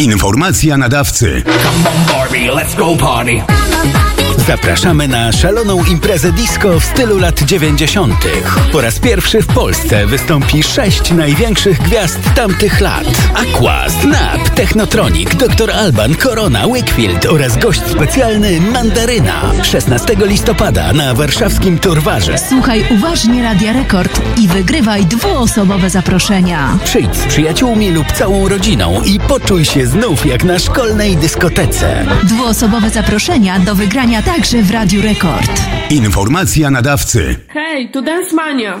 Informacja nadawcy. Come on, Barbie, let's go party. Zapraszamy na szaloną imprezę disco w stylu lat 90. Po raz pierwszy w Polsce wystąpi sześć największych gwiazd tamtych lat. Aqua, Snap, Technotronic, Dr. Alban, Corona, Wakefield oraz gość specjalny Mandaryna. 16 listopada na warszawskim Turwarze. Słuchaj uważnie Radia Rekord i wygrywaj dwuosobowe zaproszenia. Przyjdź z przyjaciółmi lub całą rodziną i poczuj się znów jak na szkolnej dyskotece. Dwuosobowe zaproszenia do wygrania także w Radiu Rekord. Informacja nadawcy. Hej, tu Dance Mania!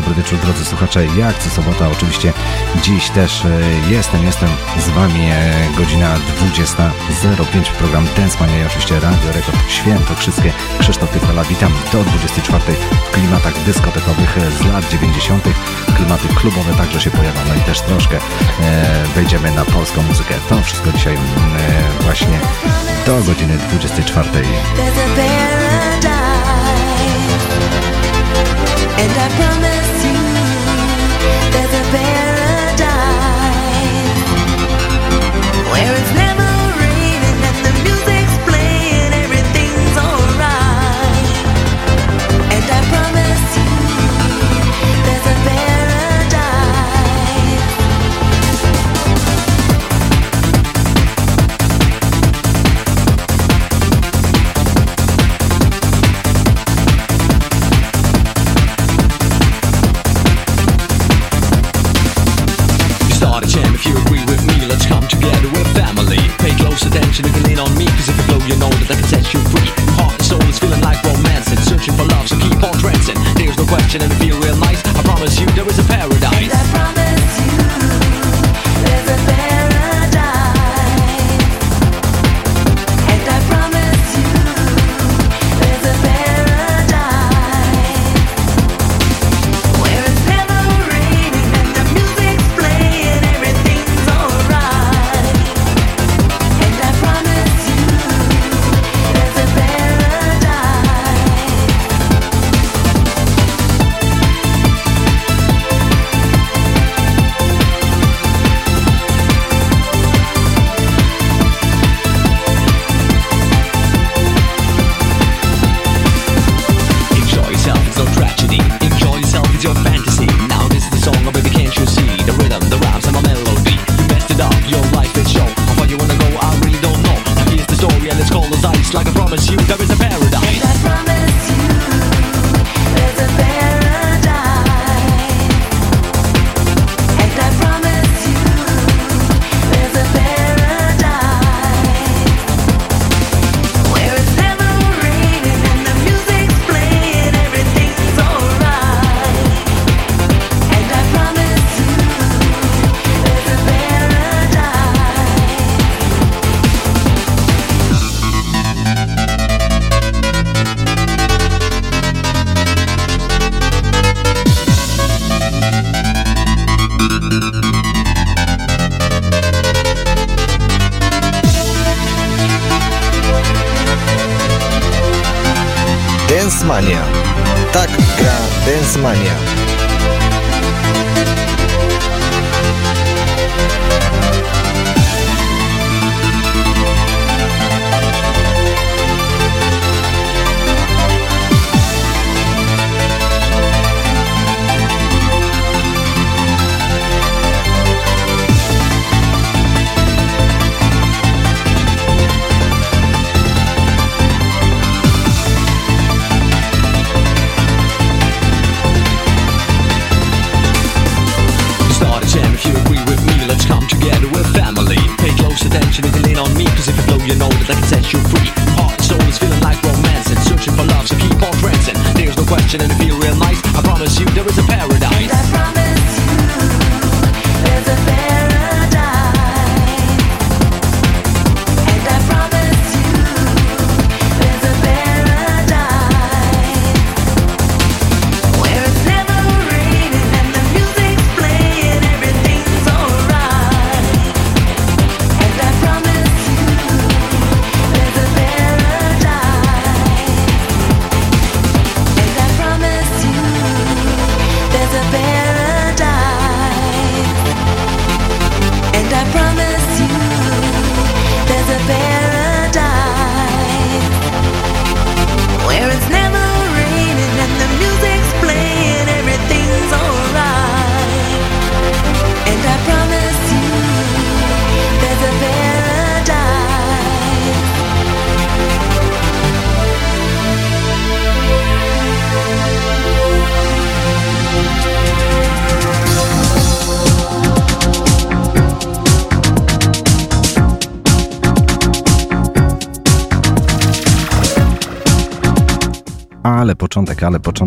dobry wieczór drodzy słuchacze. Jak co sobota oczywiście dziś też e, jestem, jestem z Wami e, godzina 20.05 program Dance Mania i oczywiście Radio Rekord Świętokrzyskie. Krzysztof Pietala, witam do 24 w klimatach dyskotekowych e, z lat 90. Klimaty klubowe także się pojawią, no i też troszkę wejdziemy na polską muzykę. To wszystko dzisiaj właśnie do godziny 24. and I promise where it's never said you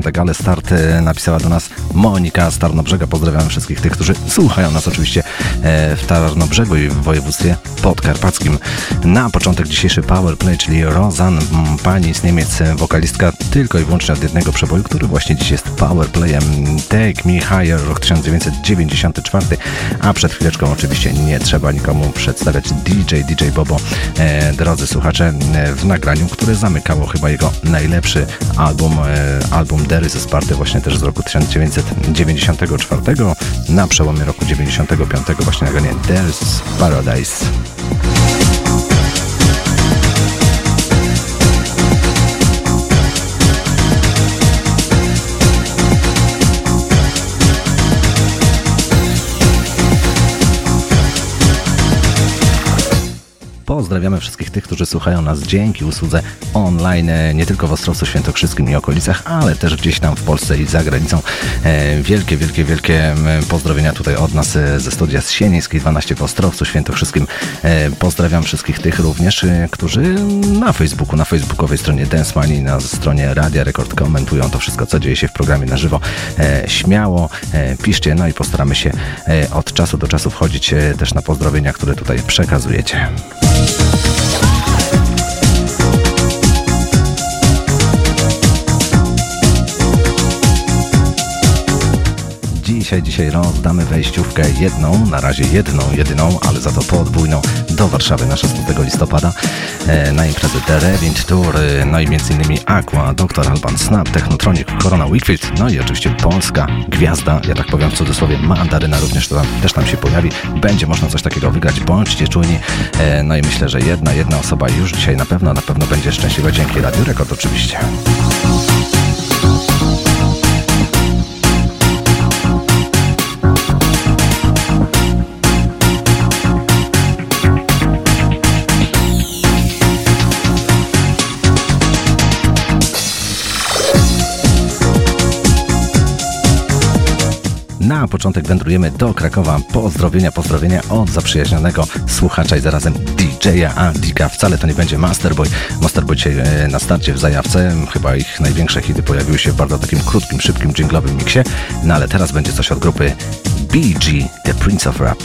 początek, ale start e, napisała do nas Monika z. Pozdrawiam wszystkich tych, którzy słuchają nas oczywiście w Tarnobrzegu i w województwie podkarpackim. Na początek dzisiejszy Powerplay, czyli Rozan, pani z Niemiec, e, wokalistka tylko i wyłącznie od jednego przeboju, który właśnie dziś jest Powerplayem. Take Me Higher, rok 1994, a przed chwileczką oczywiście nie trzeba nikomu przedstawiać DJ, DJ Bobo, e, drodzy słuchacze, e, w nagraniu, które zamykało chyba jego najlepszy album, e, album There is a Sparty, właśnie też z roku 1994, na przełomie roku 95 właśnie nagranie There is Paradise. Pozdrawiamy wszystkich tych, którzy słuchają nas dzięki usłudze online, e, nie tylko w Ostrowcu Świętokrzyskim i okolicach, ale też gdzieś tam w Polsce i za granicą. E, Wielkie, wielkie, wielkie pozdrowienia tutaj od nas e, ze studia z Sienińskiej 12 w Ostrowcu Świętokrzyskim. Pozdrawiam wszystkich tych również, którzy na Facebooku, na facebookowej stronie Dance Money, na stronie Radia Rekord komentują to wszystko, co dzieje się w programie na żywo. Śmiało piszcie, no i postaramy się od czasu do czasu wchodzić też na pozdrowienia, które tutaj przekazujecie. Dzisiaj, dzisiaj rozdamy wejściówkę jedną, na razie jedną, jedyną, ale za to podwójną do Warszawy na 16 listopada e, na imprezę The Revint Tour, e, no i innymi Aqua, Dr. Alban Snap, Technotronic, Corona Wickfield, no i oczywiście polska gwiazda, ja tak powiem w cudzysłowie, mandaryna również tam, też tam się pojawi, będzie można coś takiego wygrać, bądźcie czujni, e, no i myślę, że jedna, jedna osoba już dzisiaj na pewno, na pewno będzie szczęśliwa dzięki Radiu Rekord oczywiście. Początek wędrujemy do Krakowa. Pozdrowienia, pozdrowienia od zaprzyjaźnionego słuchacza i zarazem DJ-a, a Dika wcale to nie będzie Masterboy. Masterboy dzisiaj e, na starcie w zajawce. Chyba ich największe hity pojawiły się w bardzo takim krótkim, szybkim, dżinglowym miksie. No ale teraz będzie coś od grupy BG, The Prince of Rap.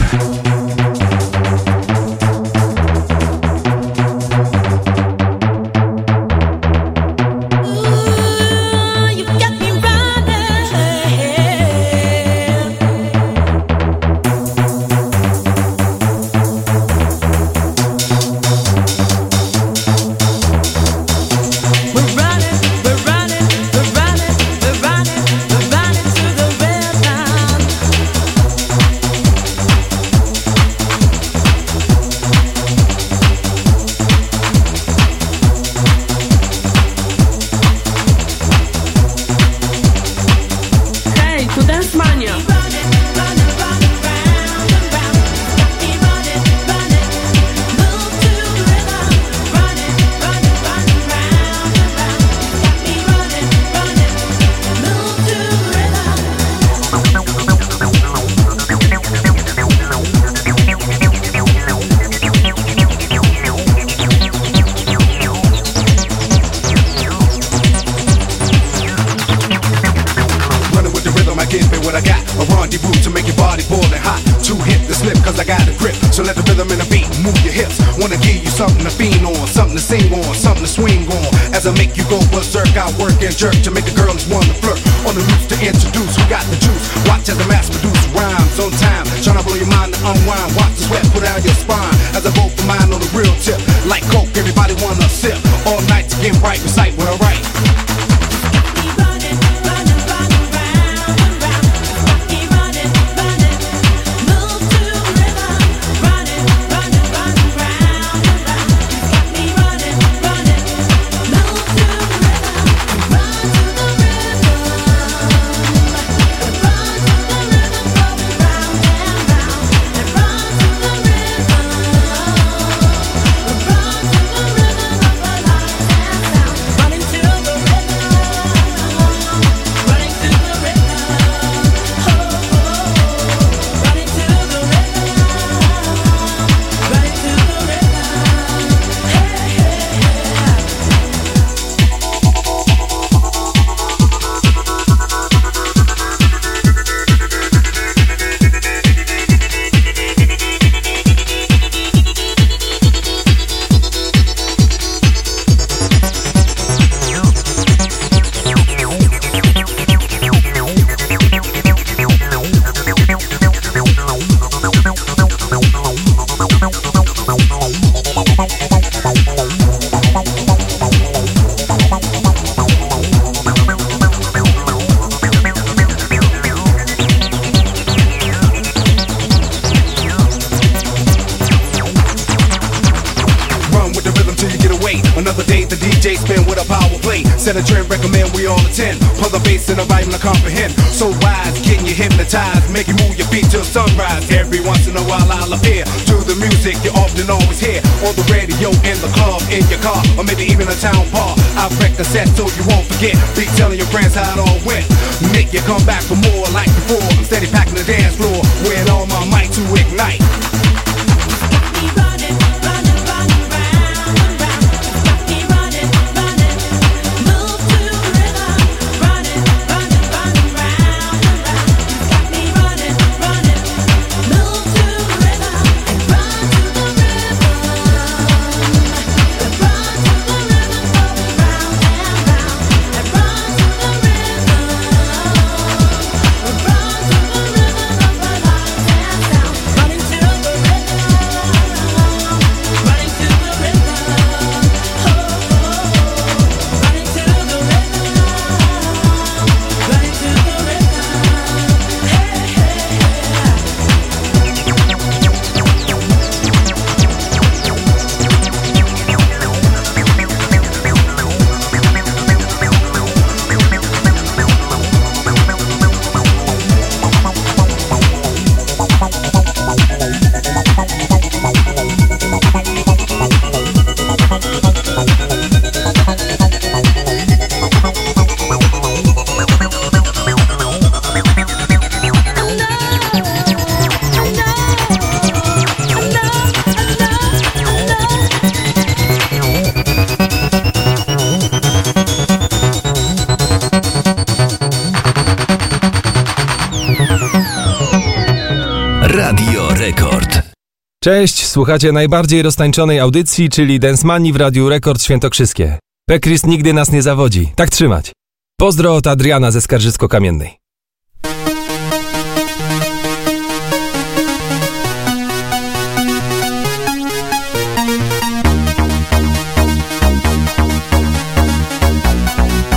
Słuchacie najbardziej roztańczonej audycji, czyli Densmani w Radiu Rekord Świętokrzyskie. Pekris nigdy nas nie zawodzi. Tak trzymać. Pozdro od Adriana ze Skarżysko-Kamiennej.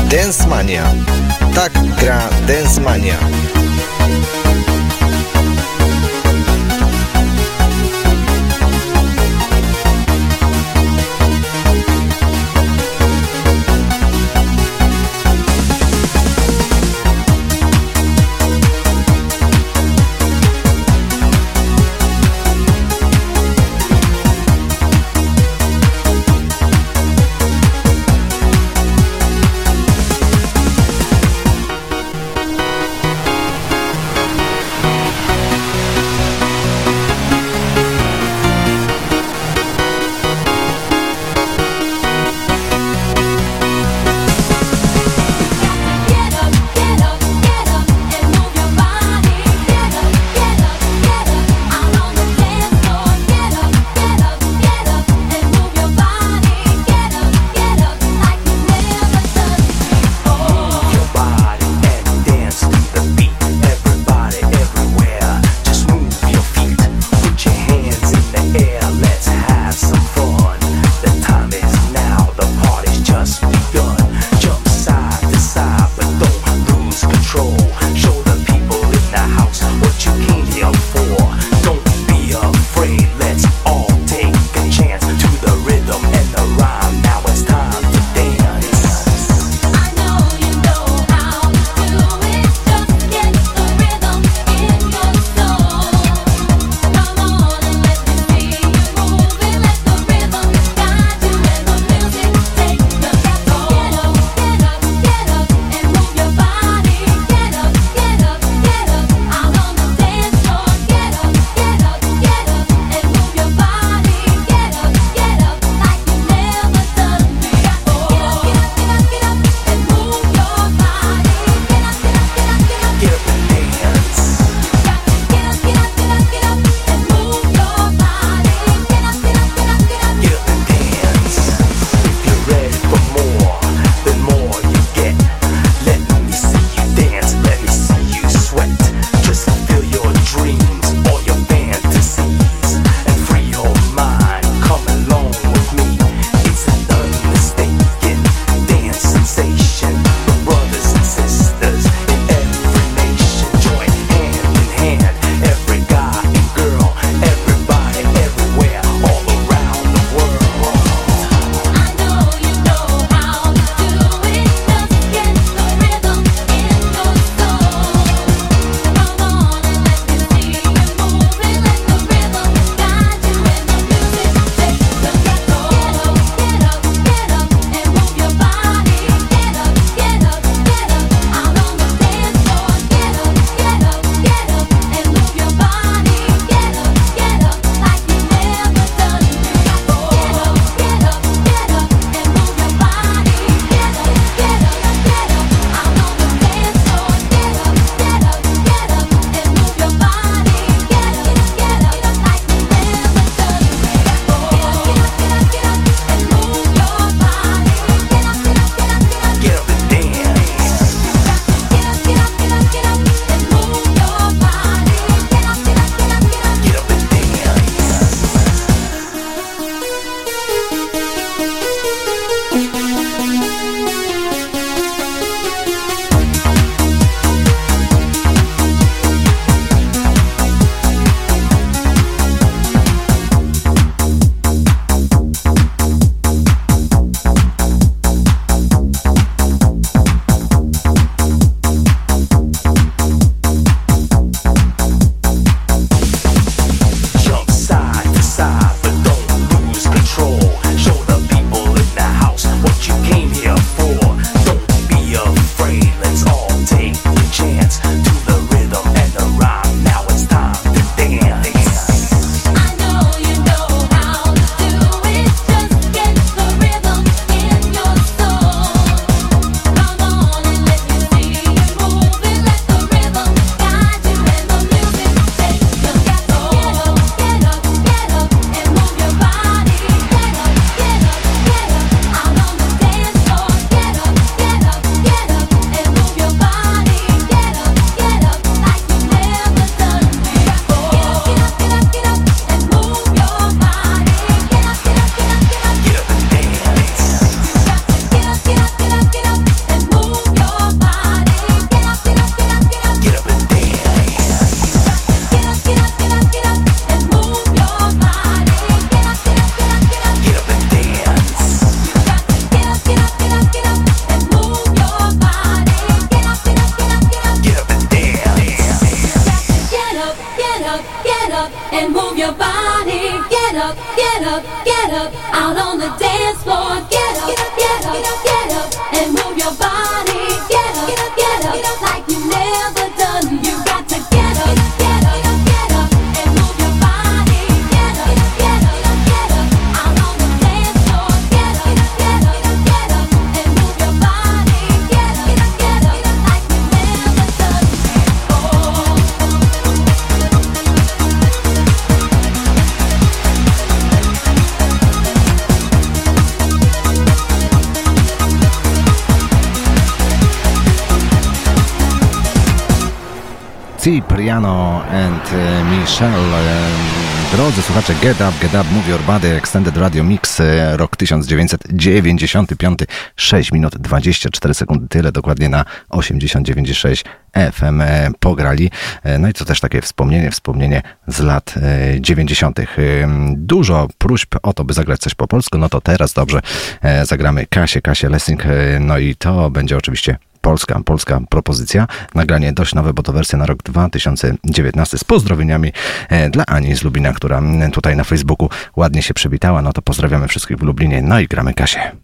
Densmania. Tak gra Densmania. Słuchacze, Get Up, Get Up, Movie Your Body, Extended Radio Mix, e, rok 1995, 6 minut 24 sekundy, tyle dokładnie na 8096 FM e, pograli. E, No i co też takie wspomnienie, wspomnienie z lat e, 90. E, Dużo próśb o to, by zagrać coś po polsku, no to teraz dobrze zagramy Kasię, Kasię Lessing, no i to będzie oczywiście polska, polska propozycja. Nagranie dość nowe, bo to wersja na rok 2019 z pozdrowieniami e, dla Ani z Lubina, która mm, tutaj na Facebooku ładnie się przywitała. No to pozdrawiamy wszystkich w Lublinie, no i gramy Kasię.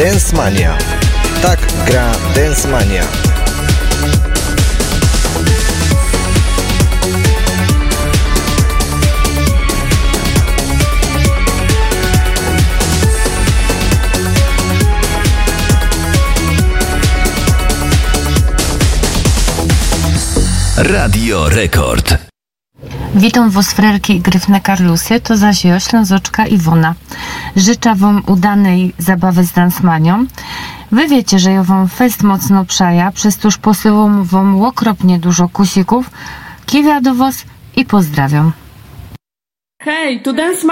Dance Mania. Tak gra Dance Mania. Radio Rekord. Witam was frerki i gryfne Karlusy, to zaś ja, Ślązoczka Iwona. Życzę wam udanej zabawy z Dansmanią. Wy wiecie, że ja wam fest mocno przaja, przez toż posyłam wam okropnie dużo kusików. Kiwia do was i pozdrawiam. Hej, tu Dance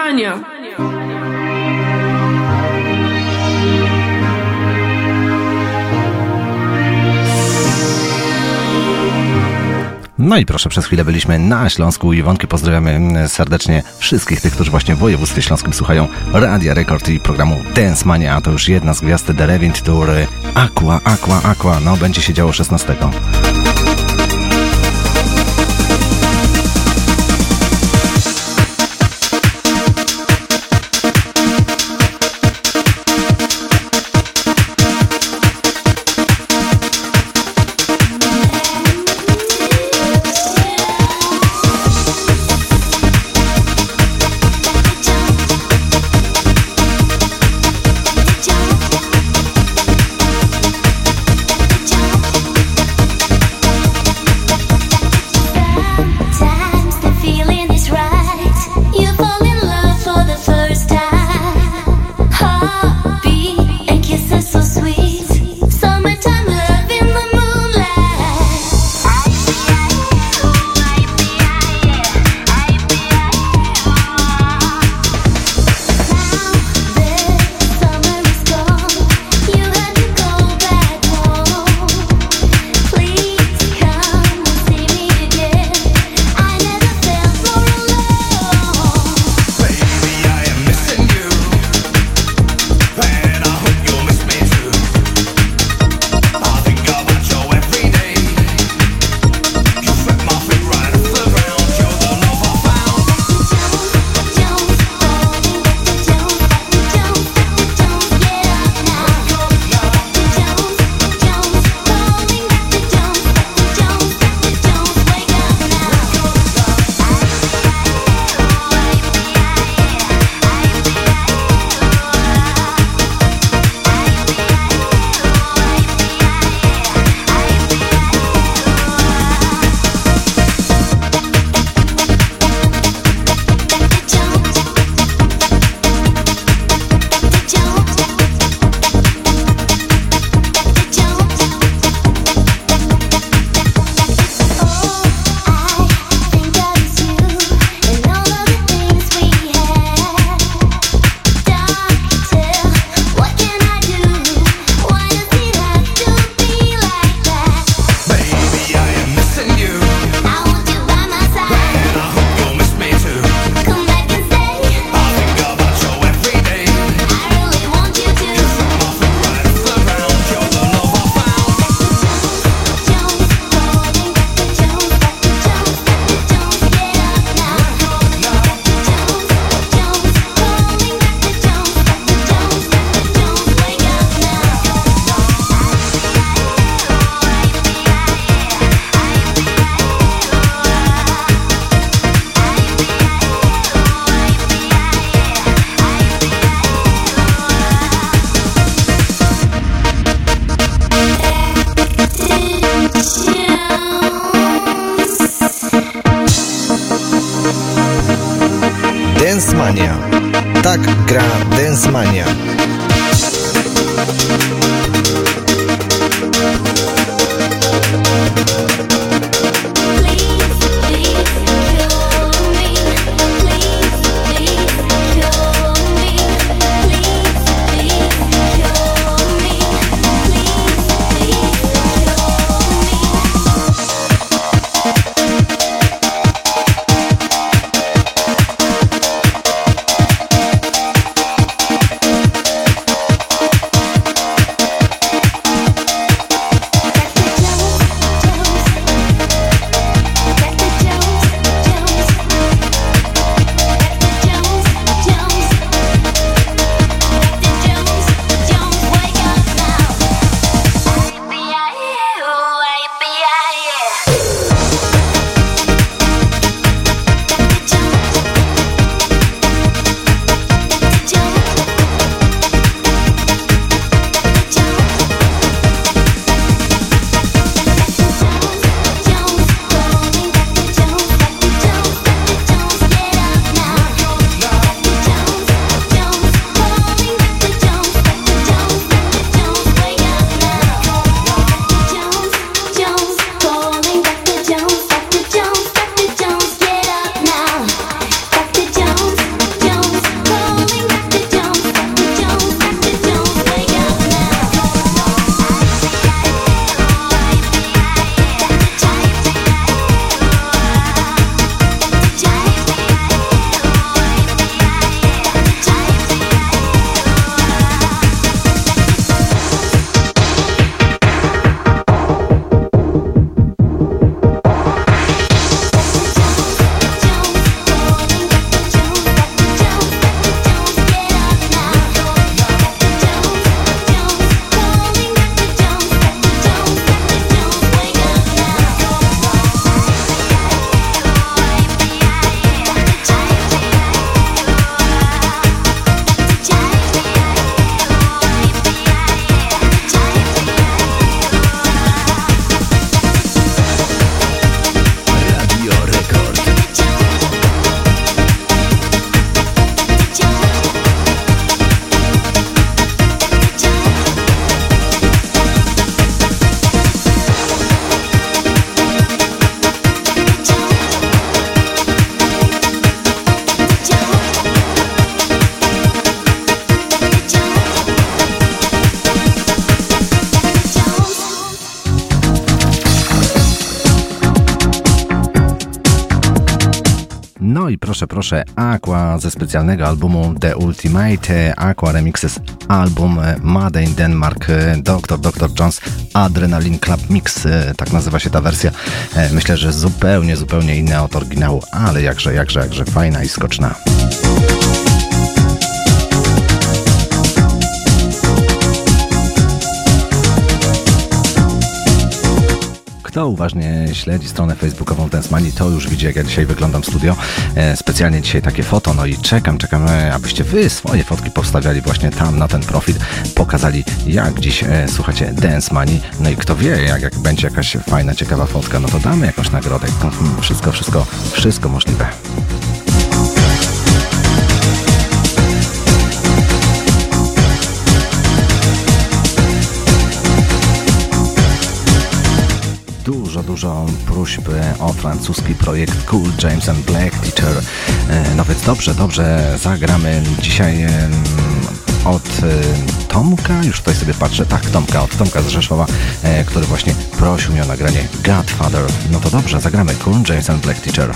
No i proszę, przez chwilę byliśmy na Śląsku. Iwonkę pozdrawiamy mm, serdecznie wszystkich tych, którzy właśnie w województwie śląskim słuchają Radia Rekord i programu Dance Mania. A to już jedna z gwiazd The Revint Tour Aqua, Aqua, Aqua. No, będzie się działo 16. Ze specjalnego albumu The Ultimate Aqua Remixes album Made in Denmark Dr. Dr. Jones Adrenaline Club Mix, e, tak nazywa się ta wersja. E, Myślę, że zupełnie, zupełnie inna od oryginału, ale jakże, jakże, jakże fajna i skoczna. Kto uważnie śledzi stronę facebookową Densmani, to już widzi, jak ja dzisiaj wyglądam w studio. E, specjalnie dzisiaj takie foto, no i czekam, czekam, e, abyście wy swoje fotki powstawiali właśnie tam na ten profil, pokazali jak dziś e, słuchacie Densmani. No i kto wie, jak, jak będzie jakaś fajna, ciekawa fotka, no to damy jakąś nagrodę. Hmm, wszystko, wszystko, wszystko możliwe. Dużo, dużo próśb o francuski projekt Cool James and Black Teacher. E, No więc dobrze, dobrze, zagramy dzisiaj od e, Tomka, już tutaj sobie patrzę, tak, Tomka, od Tomka z Rzeszowa, e, który właśnie prosił mnie o nagranie Godfather. No to dobrze, zagramy Cool James and Black Teacher.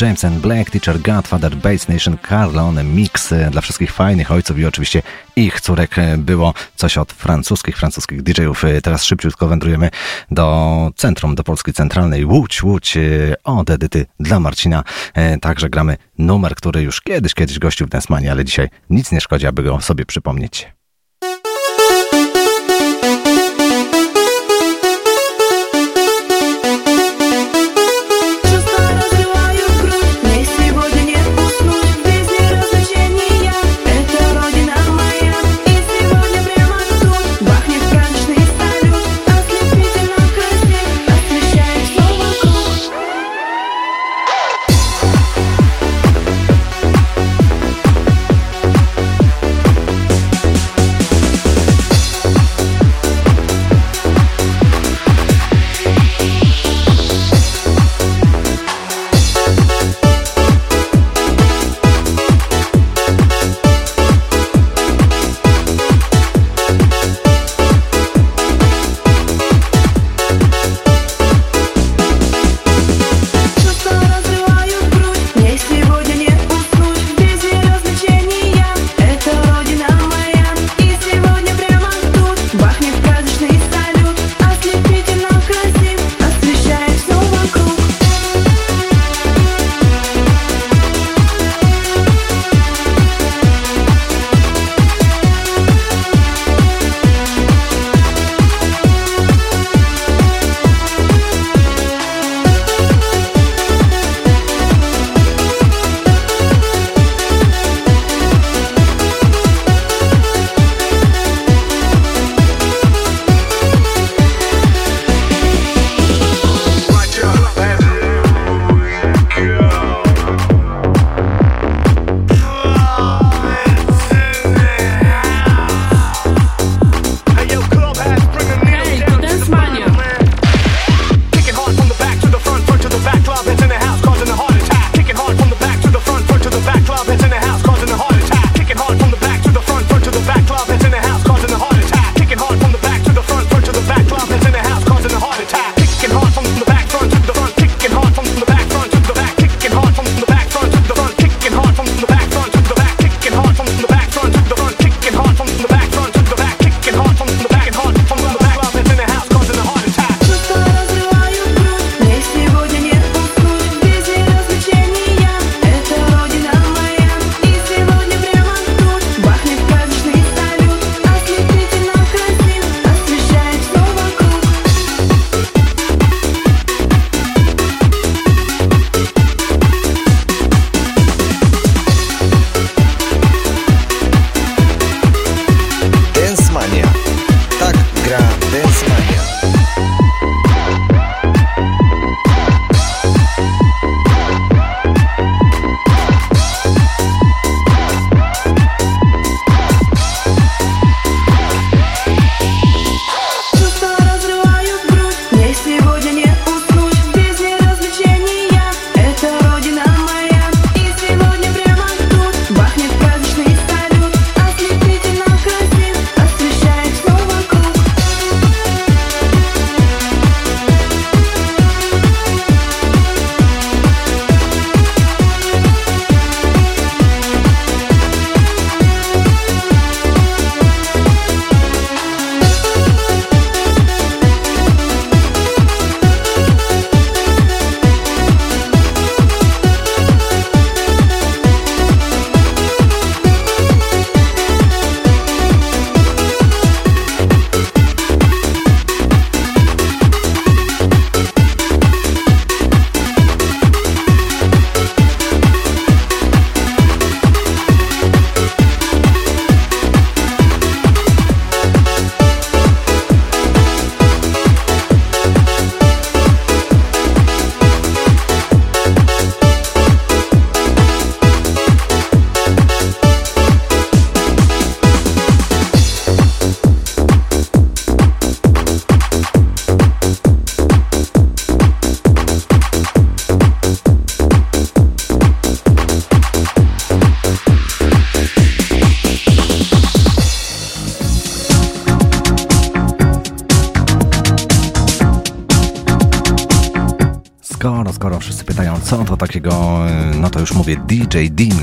James and Black, Teacher Godfather, Bass Nation, Carlone, Mix e, dla wszystkich fajnych ojców i oczywiście ich córek e, było coś od francuskich, francuskich DJ-ów. E, Teraz szybciutko wędrujemy do centrum, do Polski Centralnej. Łódź, Łódź, od Edyty dla Marcina. Także gramy numer, który już kiedyś, kiedyś gościł w Densmanie, ale dzisiaj nic nie szkodzi, aby go sobie przypomnieć.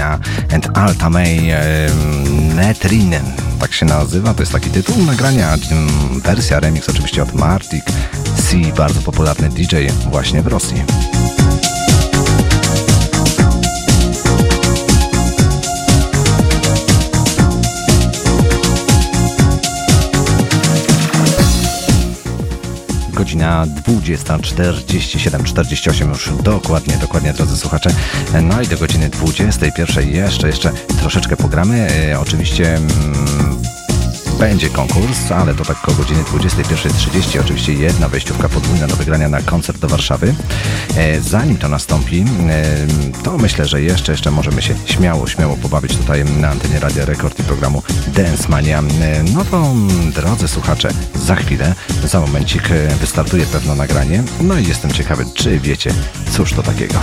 Dina and Alta May Netrinen, tak się nazywa, to jest taki tytuł nagrania, wersja, remix oczywiście od Martik C, bardzo popularny DJ właśnie w Rosji. Godzina 20.47-48 już dokładnie, dokładnie drodzy słuchacze. No i do godziny 21 jeszcze, jeszcze troszeczkę pogramy. E, oczywiście mm, będzie konkurs, ale to tak o godziny 21.30. Oczywiście jedna wejściówka podwójna do wygrania na koncert do Warszawy. E, zanim to nastąpi, e, to myślę, że jeszcze, jeszcze możemy się śmiało, śmiało pobawić tutaj na antenie Radia Rekord i programu Dance Mania. E, no to, mm, drodzy słuchacze, za chwilę, za momencik wystartuje pewne nagranie. No i jestem ciekawy, czy wiecie, cóż to takiego.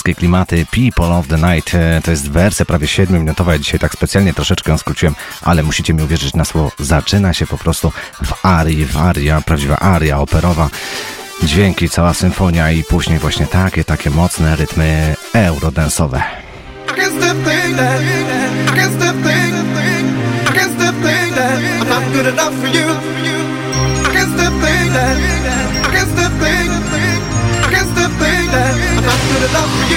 Włoskie klimaty, People of the Night. E, To jest wersja prawie 7-minutowa. Ja dzisiaj tak specjalnie troszeczkę skróciłem, ale musicie mi uwierzyć na słowo. Zaczyna się po prostu w arii, w aria, prawdziwa aria operowa. Dźwięki, cała symfonia i później właśnie takie, takie mocne rytmy eurodensowe. I'm not good enough for you.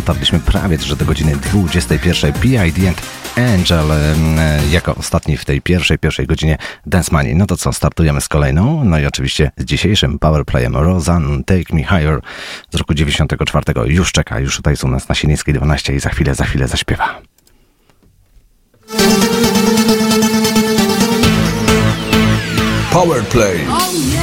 Dotarliśmy prawie że do godziny 21. PID and Angel e, jako ostatni w tej pierwszej, pierwszej godzinie Dance Money. No to co, startujemy z kolejną, no i oczywiście z dzisiejszym powerplayem Rosanne Take Me Higher z roku 94. Już czeka, już tutaj są nas na Sienieckiej 12 i za chwilę, za chwilę zaśpiewa. Power Play. Take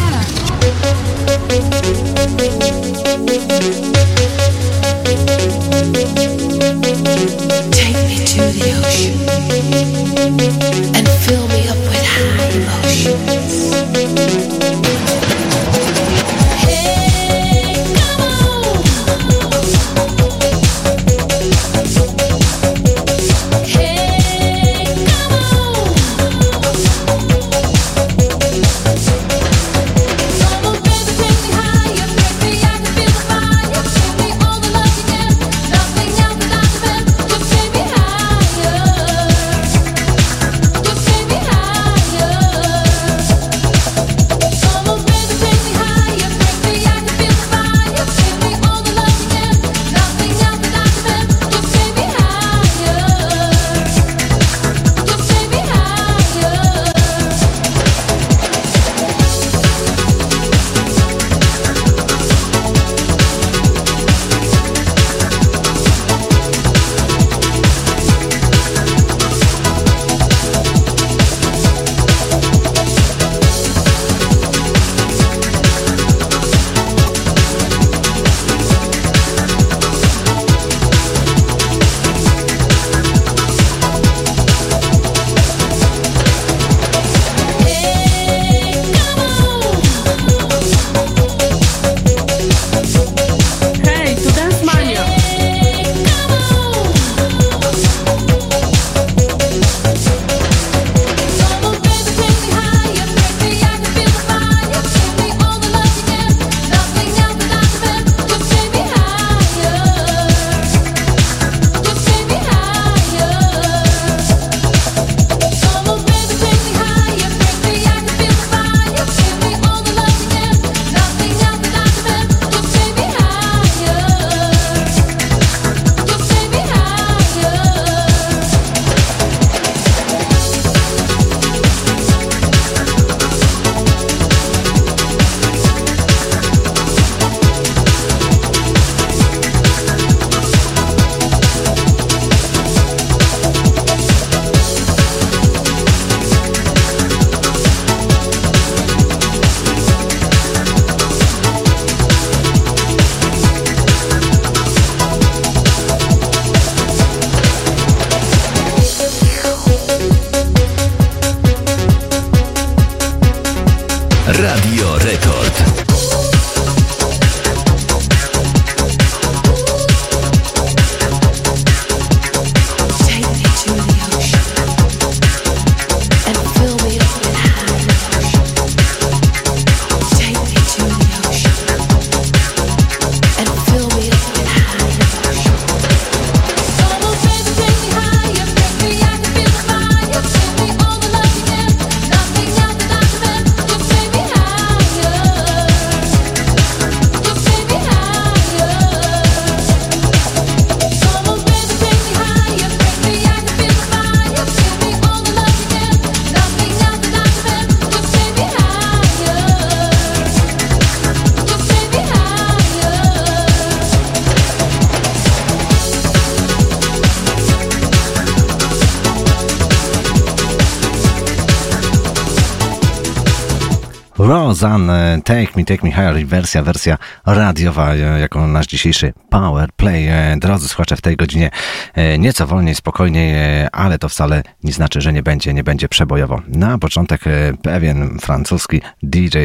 Rosanne, Take Me, Take Me Higher, wersja, wersja radiowa, e, jako nasz dzisiejszy Power Play. E, Drodzy słuchacze, w tej godzinie e, nieco wolniej, spokojniej, ale to wcale nie znaczy, że nie będzie, nie będzie przebojowo. Na początek pewien francuski DJ,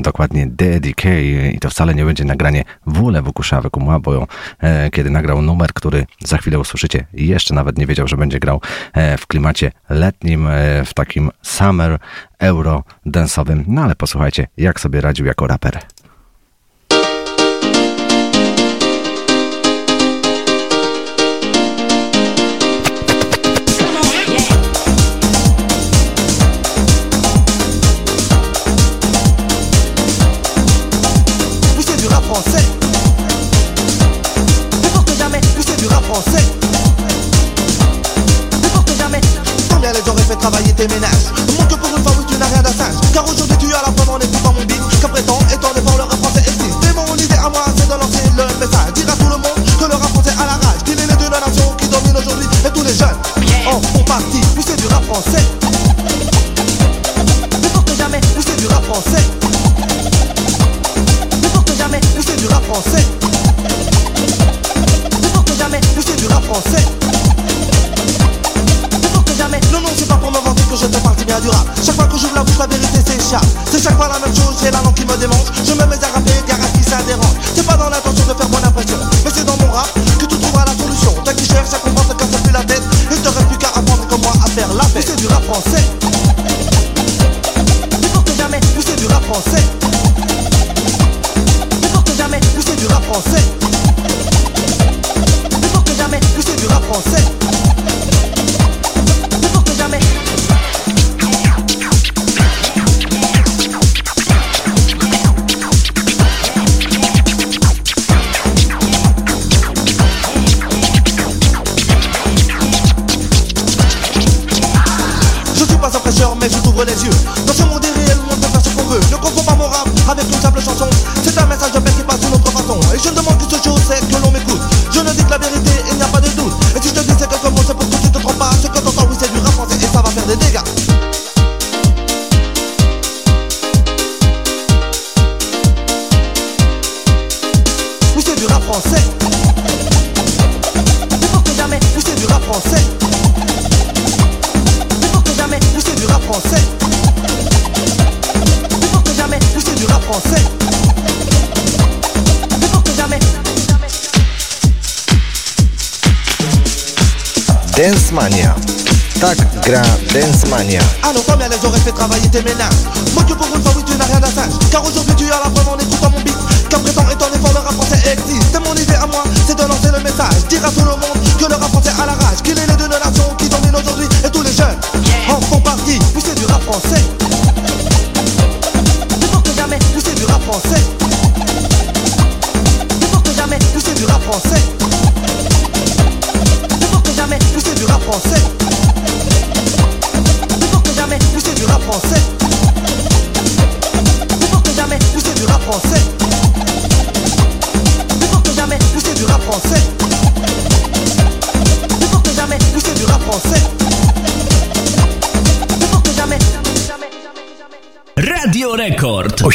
dokładnie Daddy K i to wcale nie będzie nagranie Wule Wukusza Wekumła, bo kiedy nagrał numer, który za chwilę usłyszycie, jeszcze nawet nie wiedział, że będzie grał w klimacie letnim, w takim summer euro dance'owym. No ale posłuchajcie, jak sobie radził jako raper.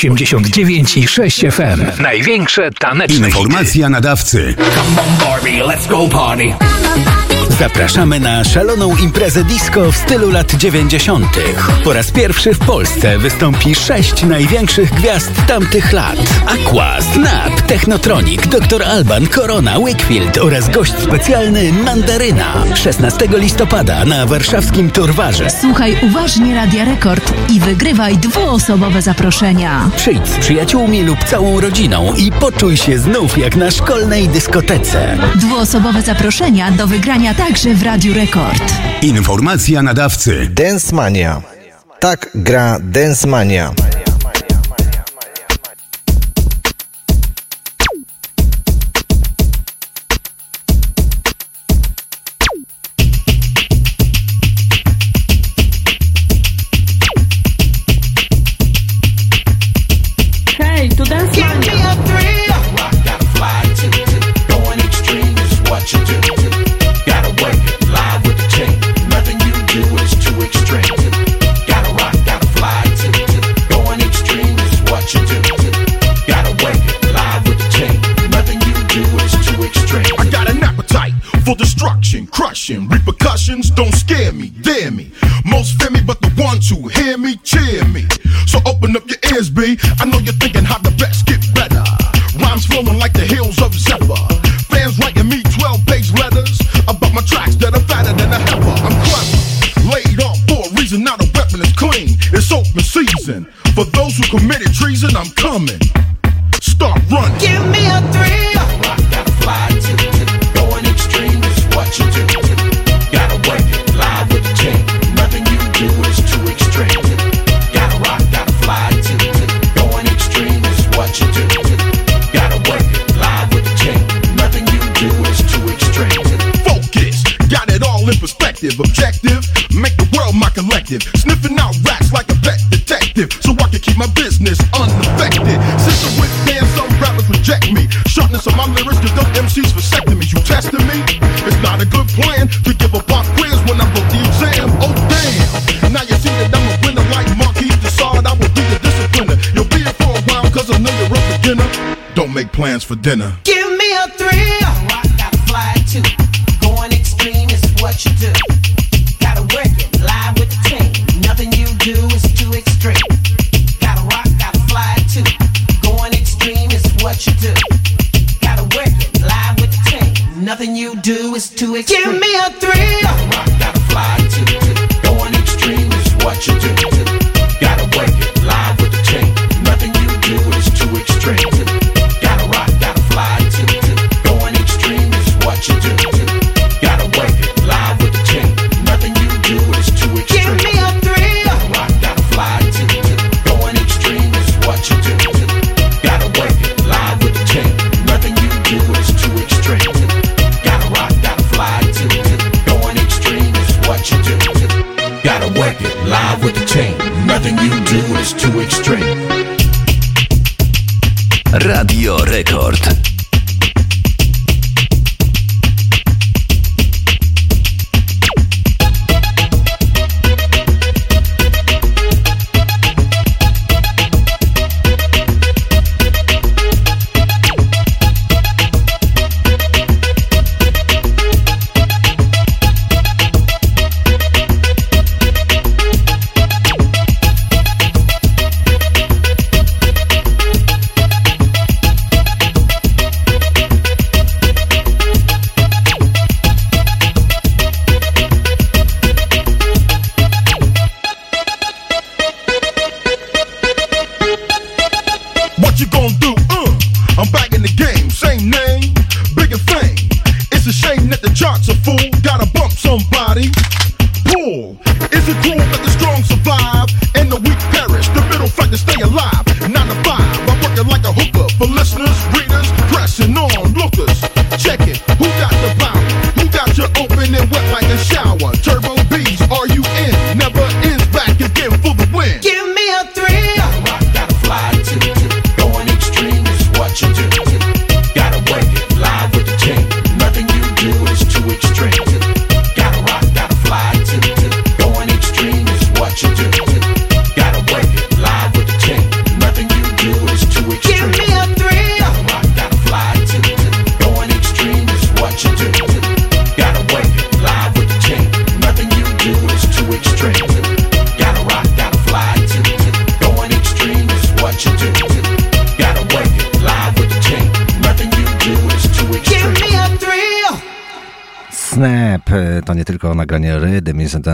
89 i 6 FM. Największe taneczne Informacja nadawcy. Come on Barbie, let's go party. Zapraszamy na szaloną imprezę disco w stylu lat 90. Po raz pierwszy w Polsce wystąpi sześć największych gwiazd tamtych lat. Aqua, Snap, Technotronic, Dr. Alban, Korona, Wakefield oraz gość specjalny Mandaryna. 16 listopada na warszawskim Turwarze. Słuchaj uważnie Radia Rekord i wygrywaj dwuosobowe zaproszenia. Przyjdź z przyjaciółmi lub całą rodziną i poczuj się znów jak na szkolnej dyskotece. Dwuosobowe zaproszenia do wygrania tak Także w Radiu Rekord. Informacja nadawcy. Dance Mania. Tak gra Dance Mania. dinner. Get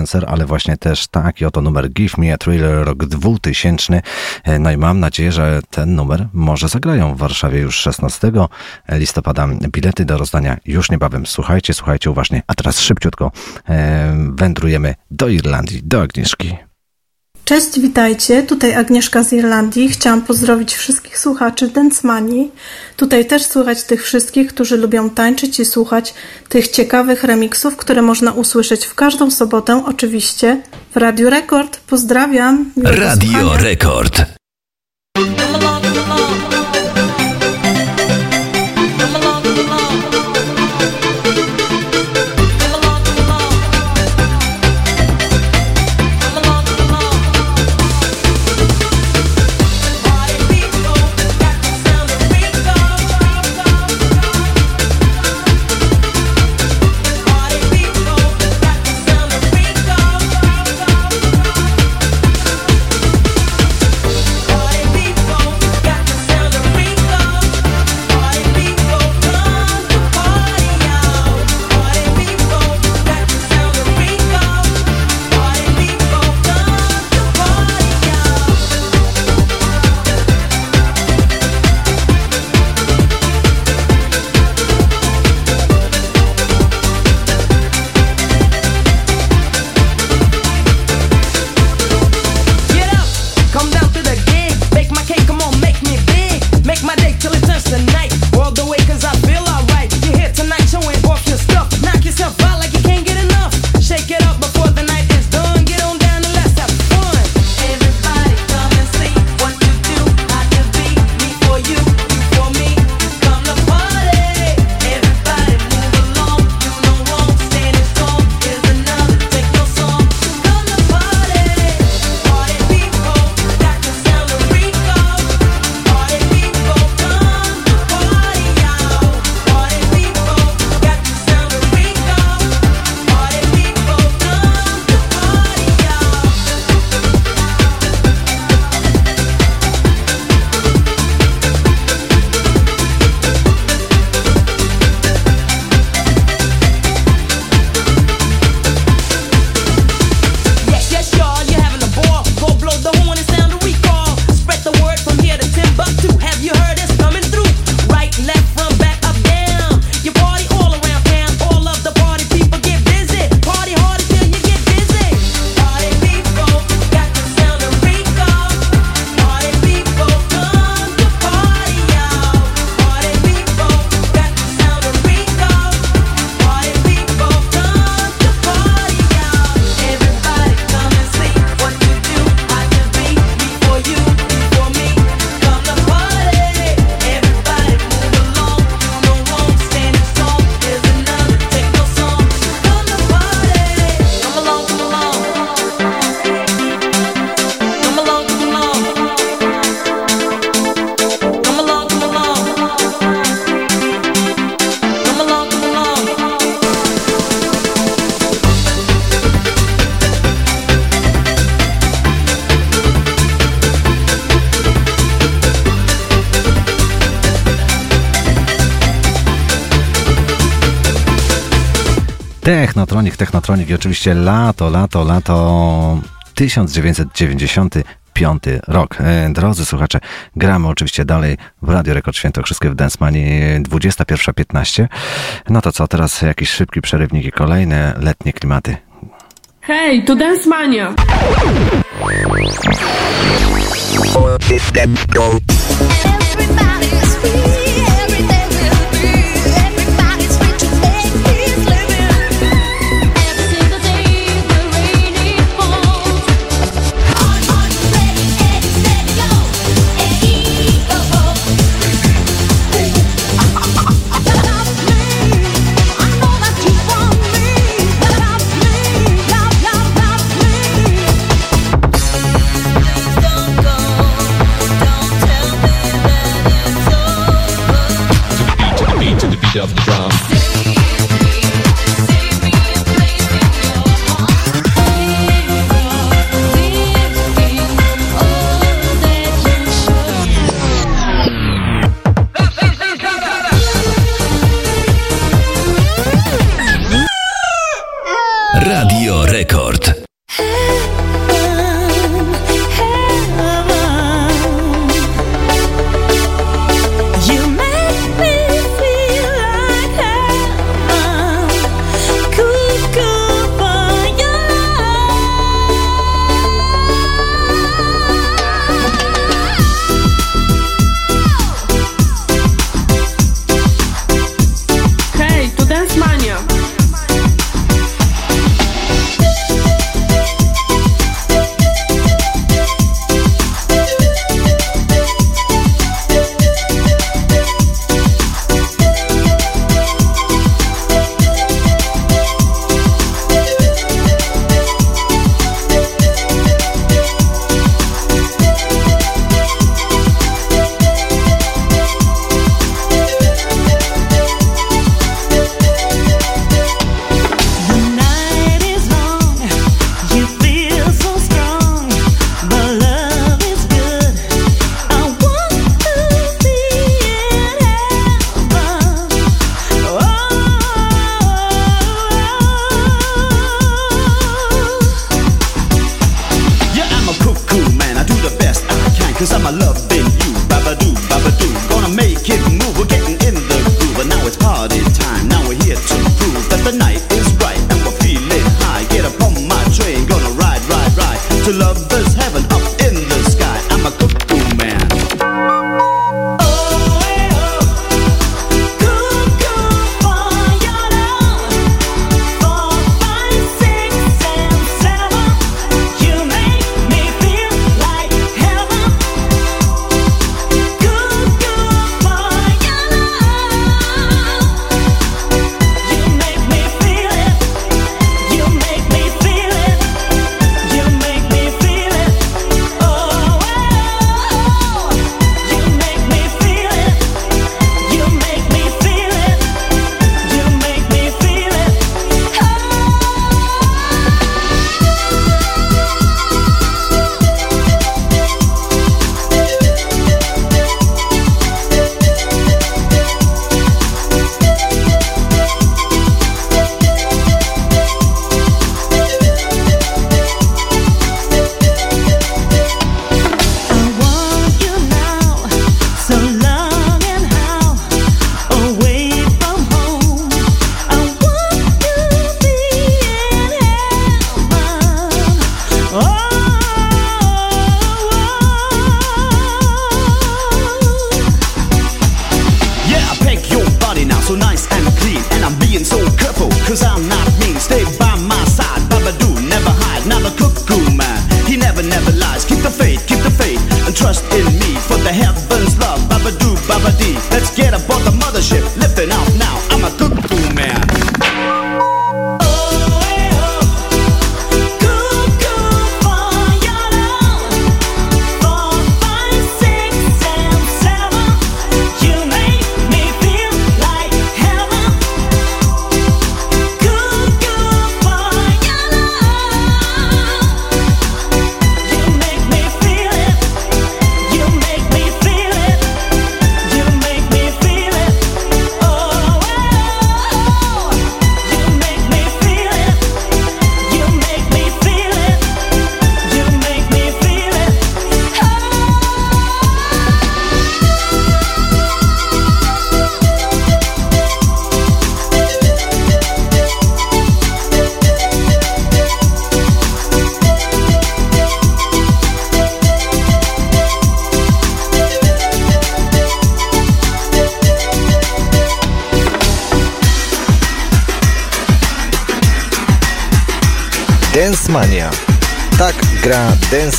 Spencer, ale właśnie też tak i oto numer Give Me a Thriller rok 2000. E, no i mam nadzieję, że ten numer może zagrają w Warszawie już 16 listopada. Bilety do rozdania już niebawem. Słuchajcie, słuchajcie uważnie. A teraz szybciutko e, wędrujemy do Irlandii, do Agnieszki. Cześć, witajcie. Tutaj Agnieszka z Irlandii. Chciałam pozdrowić wszystkich słuchaczy Dance Tutaj też słychać tych wszystkich, którzy lubią tańczyć i słuchać tych ciekawych remiksów, które można usłyszeć w każdą sobotę, oczywiście w Radio Rekord. Pozdrawiam. Radio Rekord. Technotronik, Technotronik i oczywiście lato, lato, lato 1995 rok. E, drodzy słuchacze, gramy oczywiście dalej w Radio Rekord Świętokrzyskie w Densmani 21.15. No to co, teraz jakiś szybki przerywnik i kolejne letnie klimaty. Hej, to Densmania! Everybody's free.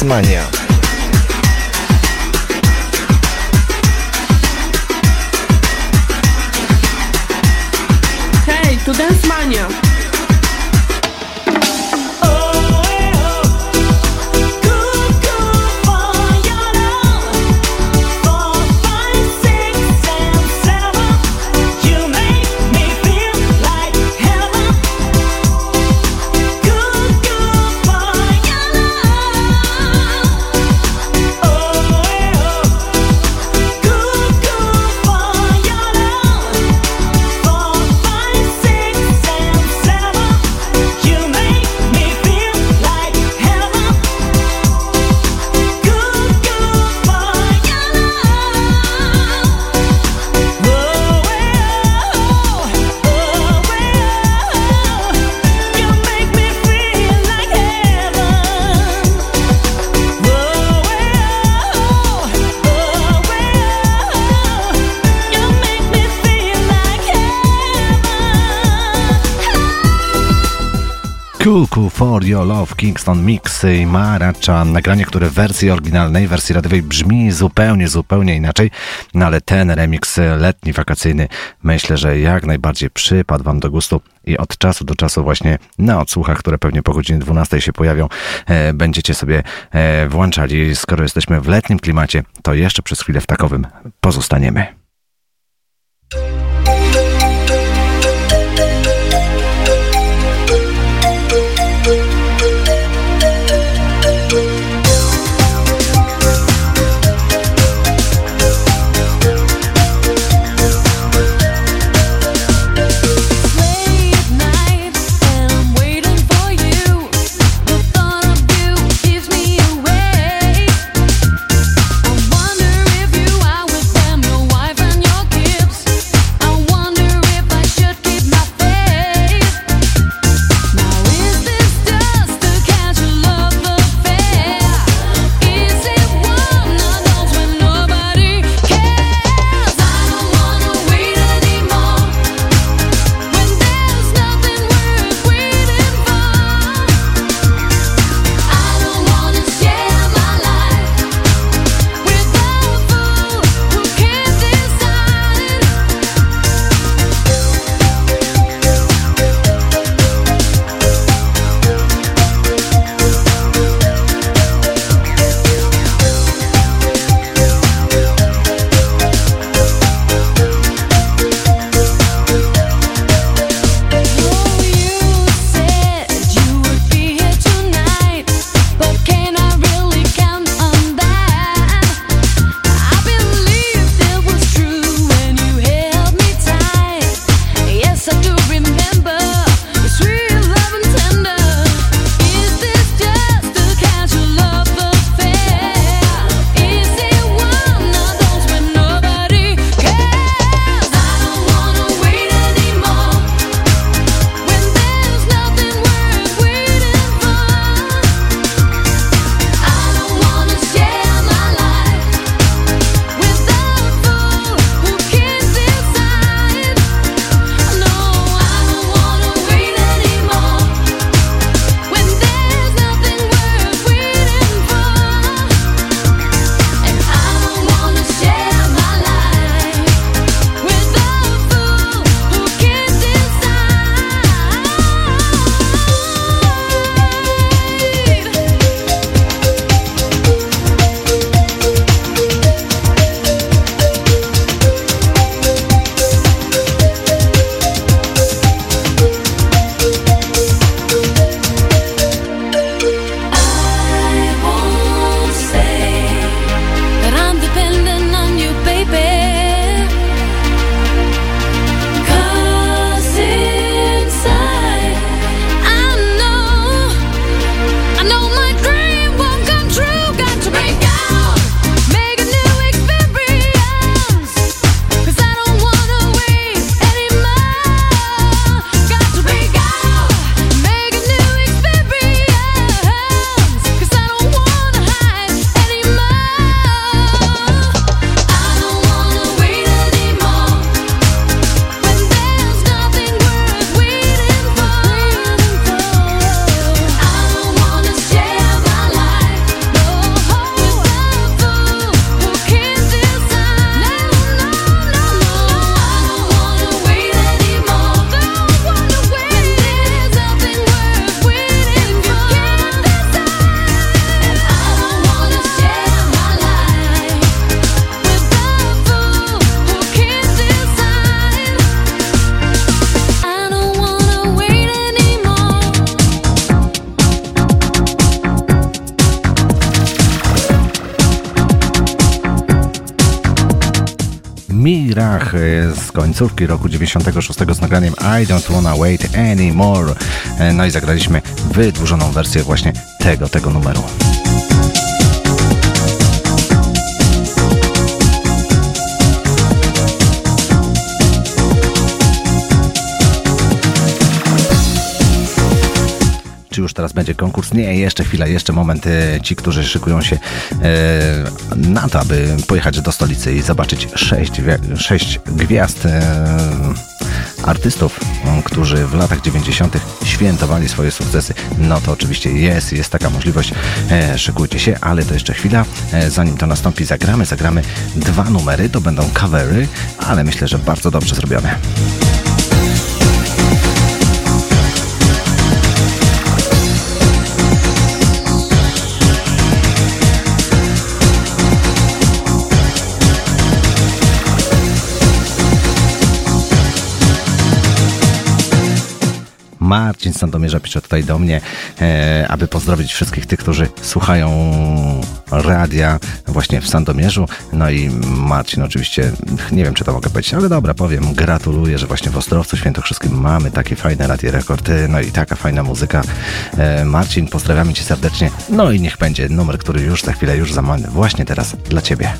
Dance Kingston Mix i Maracha. Nagranie, które w wersji oryginalnej, wersji radiowej brzmi zupełnie, zupełnie inaczej, no ale ten remix letni, wakacyjny myślę, że jak najbardziej przypadł Wam do gustu i od czasu do czasu właśnie na odsłuchach, które pewnie po godzinie 12 się pojawią, e, będziecie sobie e, włączali. Skoro jesteśmy w letnim klimacie, to jeszcze przez chwilę w takowym pozostaniemy. Końcówki roku 96 z nagraniem I Don't Wanna Wait Anymore. E, No i zagraliśmy wydłużoną wersję właśnie tego, tego numeru. Już teraz będzie konkurs? Nie, jeszcze chwila, jeszcze moment. E, Ci, którzy szykują się e, na to, aby pojechać do stolicy i zobaczyć sześć, sześć gwiazd e, artystów, którzy w latach 90. świętowali swoje sukcesy, no to oczywiście jest, jest taka możliwość. Szykujcie się, ale to jeszcze chwila. Zanim to nastąpi, zagramy, zagramy dwa numery, to będą covery, ale myślę, że bardzo dobrze zrobione. Marcin z Sandomierza pisze tutaj do mnie, e, aby pozdrowić wszystkich tych, którzy słuchają radia właśnie w Sandomierzu. No i Marcin oczywiście, nie wiem czy to mogę powiedzieć, ale dobra, powiem, gratuluję, że właśnie w Ostrowcu Świętokrzyskim mamy takie fajne radio rekord, e, no i taka fajna muzyka. E, Marcin, pozdrawiamy Cię serdecznie. No i niech będzie numer, który już za chwilę, już za moment, właśnie teraz dla Ciebie.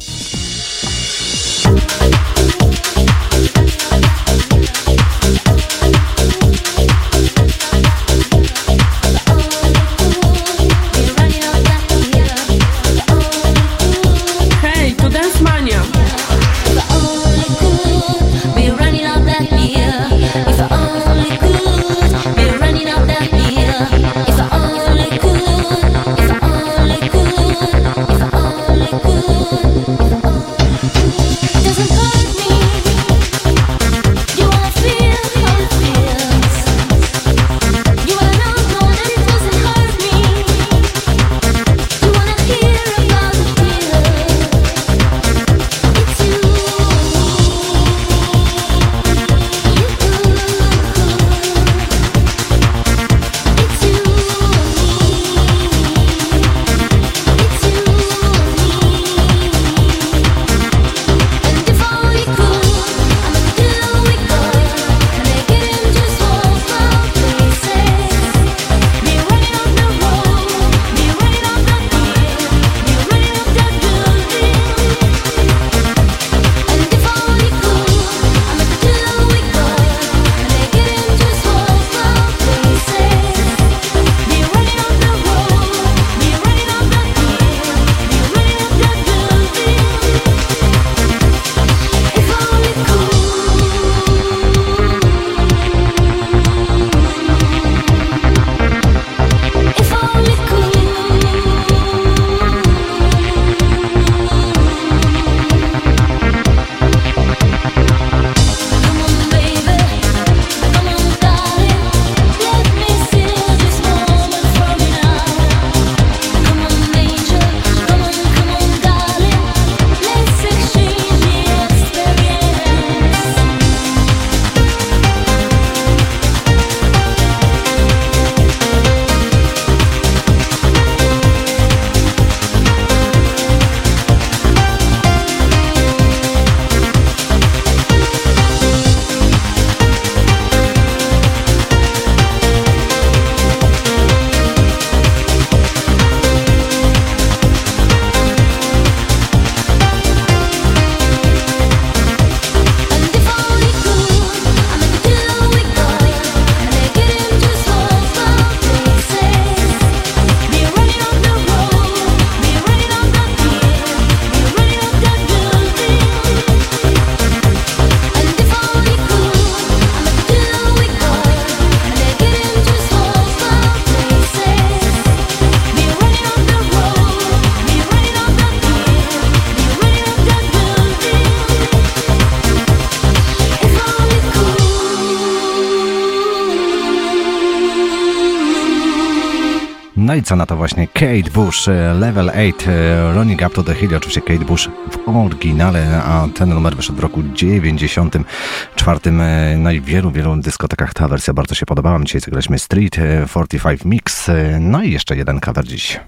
Co na to właśnie Kate Bush, e, Level 8, e, Running Up to the Hill, oczywiście Kate Bush w oryginale, a ten numer wyszedł w roku 94. e, No i w wielu, wielu dyskotekach ta wersja bardzo się podobała. Dzisiaj zagraliśmy Street e, 45 Mix, no i jeszcze jeden cover dziś.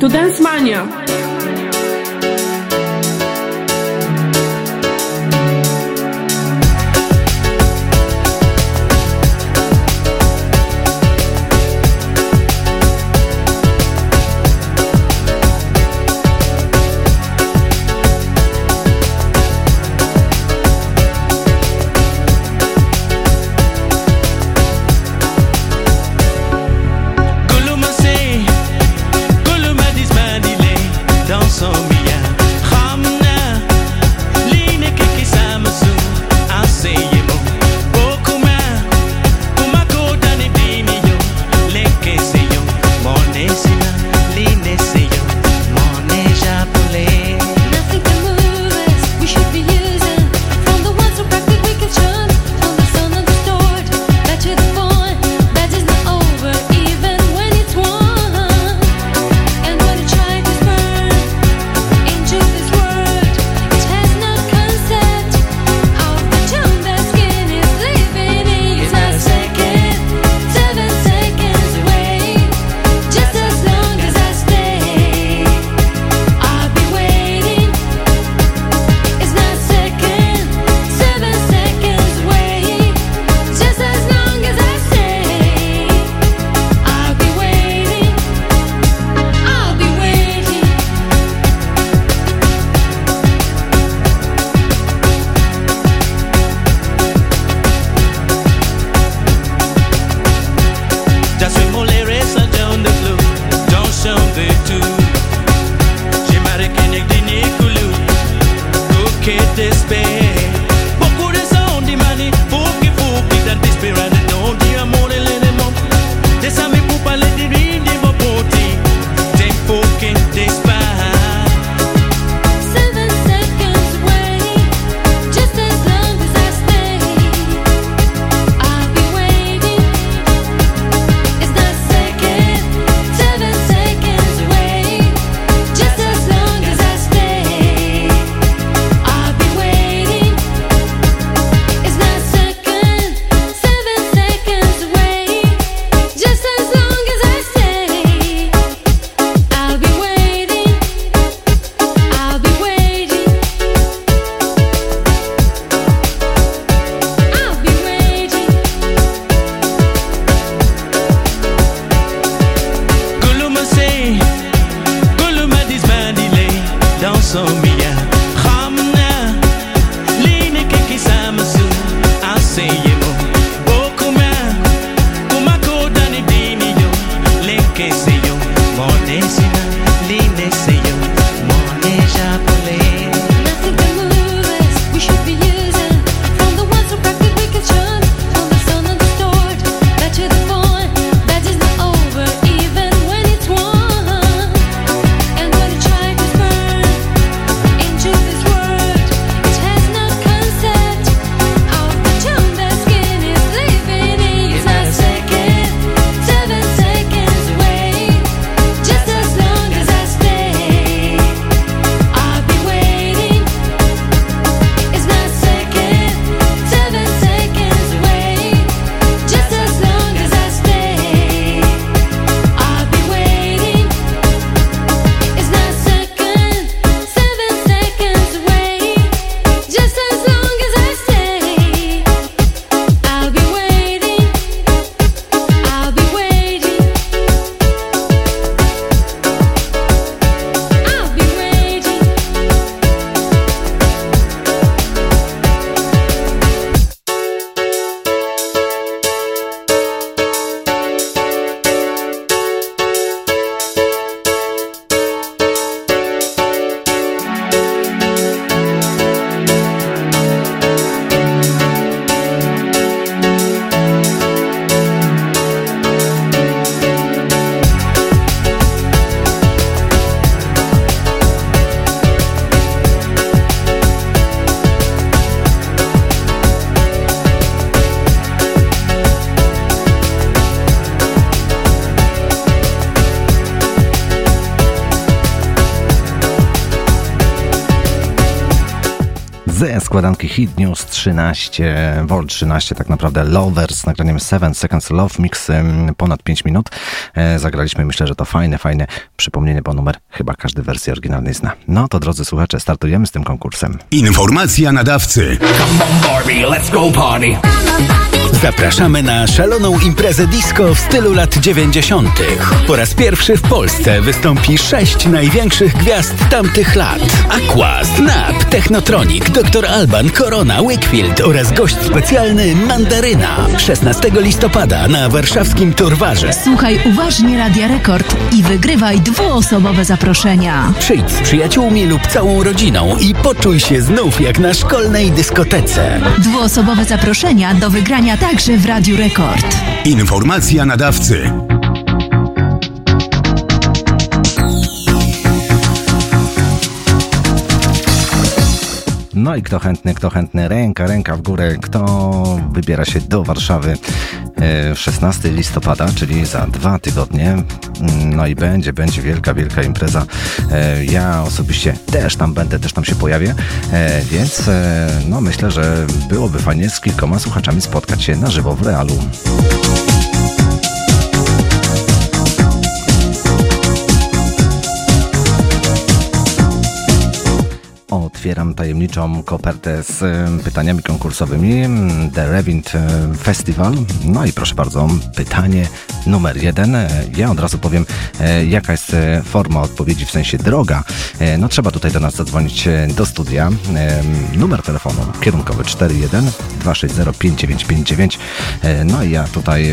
To Dance Mania. Hit News 13, Volt 13, tak naprawdę Lovers z nagraniem 7 Seconds Love Mix ponad 5 minut. E, zagraliśmy, myślę, że to fajne, fajne przypomnienie, bo numer chyba każdy wersji oryginalnej zna. No to drodzy słuchacze, startujemy z tym konkursem. Informacja nadawcy. Barbie, let's go party. Zapraszamy na szaloną imprezę disco w stylu lat 90. Po raz pierwszy w Polsce wystąpi sześć największych gwiazd tamtych lat. Aqua, Snap, Technotronic, Dr. Alban, Corona, Wakefield oraz gość specjalny Mandaryna. 16 listopada na warszawskim Turwarze. Słuchaj uważnie Radia Rekord i wygrywaj dwuosobowe zaproszenia. Przyjdź z przyjaciółmi lub całą rodziną i poczuj się znów jak na szkolnej dyskotece. Dwuosobowe zaproszenia do wygrania także w Radiu Rekord. Informacja nadawcy. No i kto chętny, kto chętny, ręka, ręka w górę, kto wybiera się do Warszawy e, 16 listopada, czyli za dwa tygodnie. Mm, No i będzie, będzie wielka, wielka impreza. E, Ja osobiście też tam będę, też tam się pojawię, e, więc e, no myślę, że byłoby fajnie z kilkoma słuchaczami spotkać się na żywo w realu. Otwieram tajemniczą kopertę z em, pytaniami konkursowymi. The Revint em, Festival. No i proszę bardzo, pytanie numer jeden. Ja od razu powiem, e, jaka jest forma odpowiedzi, w sensie droga. No trzeba tutaj do nas zadzwonić do studia. Numer telefonu kierunkowy 41 260 5959. E, No i ja tutaj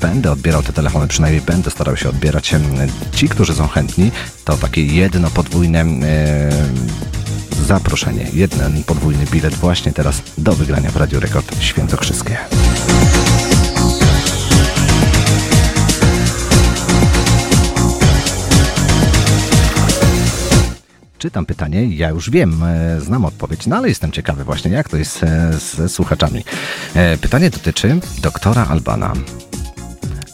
będę odbierał te telefony, przynajmniej będę starał się odbierać. Ci, którzy są chętni, to takie jedno podwójne zaproszenie. Jeden podwójny bilet właśnie teraz do wygrania w Radiu Rekord Świętokrzyskie. Czytam pytanie, ja już wiem, e, znam odpowiedź, no ale jestem ciekawy właśnie, jak to jest e, ze słuchaczami. E, Pytanie dotyczy doktora Albana.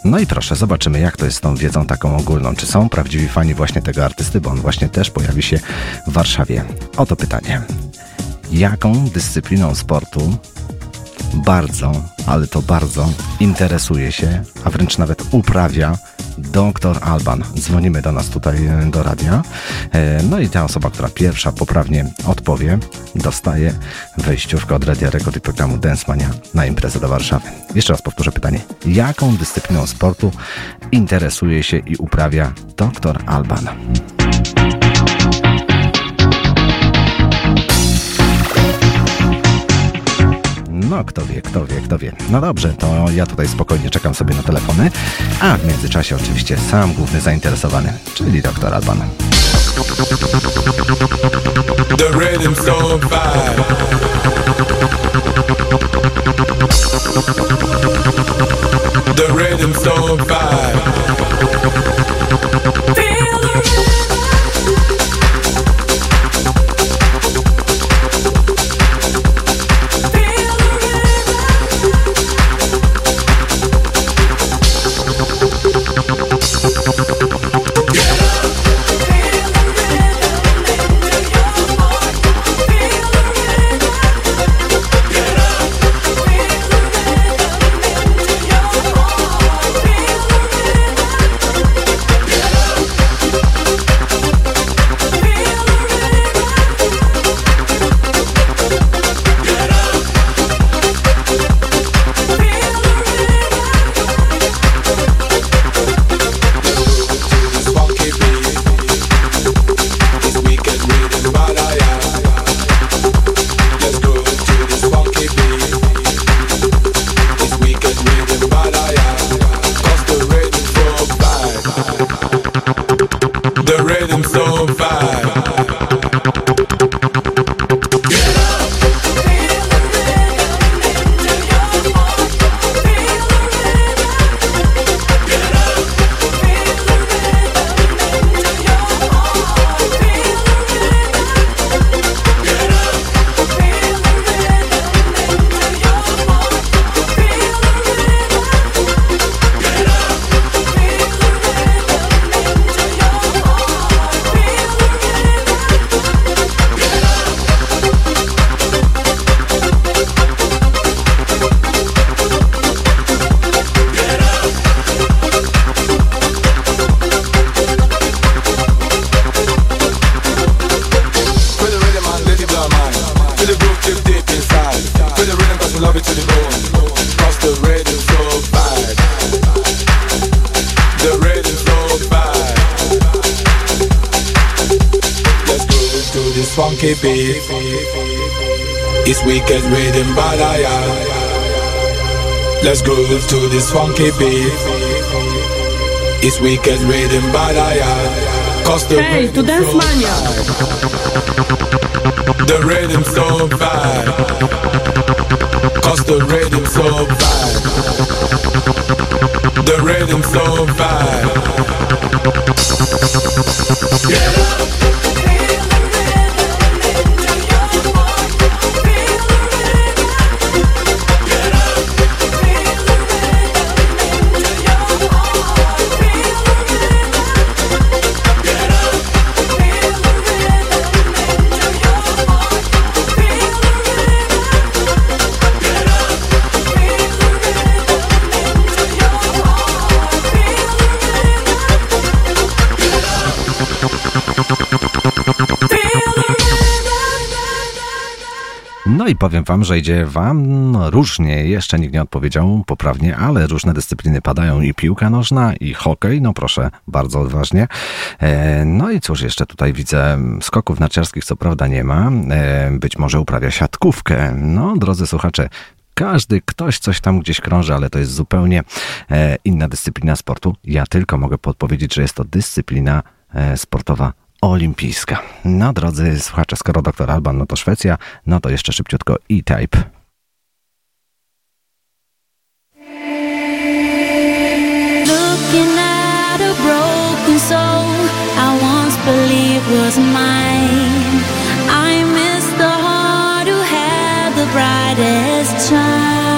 No i proszę, zobaczymy, jak to jest z tą wiedzą taką ogólną. Czy są prawdziwi fani właśnie tego artysty, bo on właśnie też pojawi się w Warszawie. Oto pytanie. Jaką dyscypliną sportu bardzo, ale to bardzo interesuje się, a wręcz nawet uprawia doktor Alban. Dzwonimy do nas tutaj e, do radia. E, No i ta osoba, która pierwsza poprawnie odpowie, dostaje wejściówkę od Radia Rekord i programu Dance Mania na imprezę do Warszawy. Jeszcze raz powtórzę pytanie. Jaką dyscypliną sportu interesuje się i uprawia doktor Alban? No, kto wie, kto wie, kto wie. No dobrze, to ja tutaj spokojnie czekam sobie na telefony, a w międzyczasie oczywiście sam główny zainteresowany, czyli doktor Alban. The funky beat. It's weak as rhythm, but I Cause the Hej, to Dance No i powiem wam, że idzie wam różnie. Jeszcze nikt nie odpowiedział poprawnie, ale różne dyscypliny padają i piłka nożna, i hokej. No proszę, bardzo odważnie. E, no i cóż, jeszcze tutaj widzę skoków narciarskich, co prawda nie ma. E, być może uprawia siatkówkę. No, drodzy słuchacze, każdy, ktoś coś tam gdzieś krąży, ale to jest zupełnie e, inna dyscyplina sportu. Ja tylko mogę podpowiedzieć, że jest to dyscyplina sportowa olimpijska. No, drodzy słuchacze, skoro doktor Alban, no to Szwecja, no to jeszcze szybciutko E-Type. Was mine. I miss the heart who had the brightest.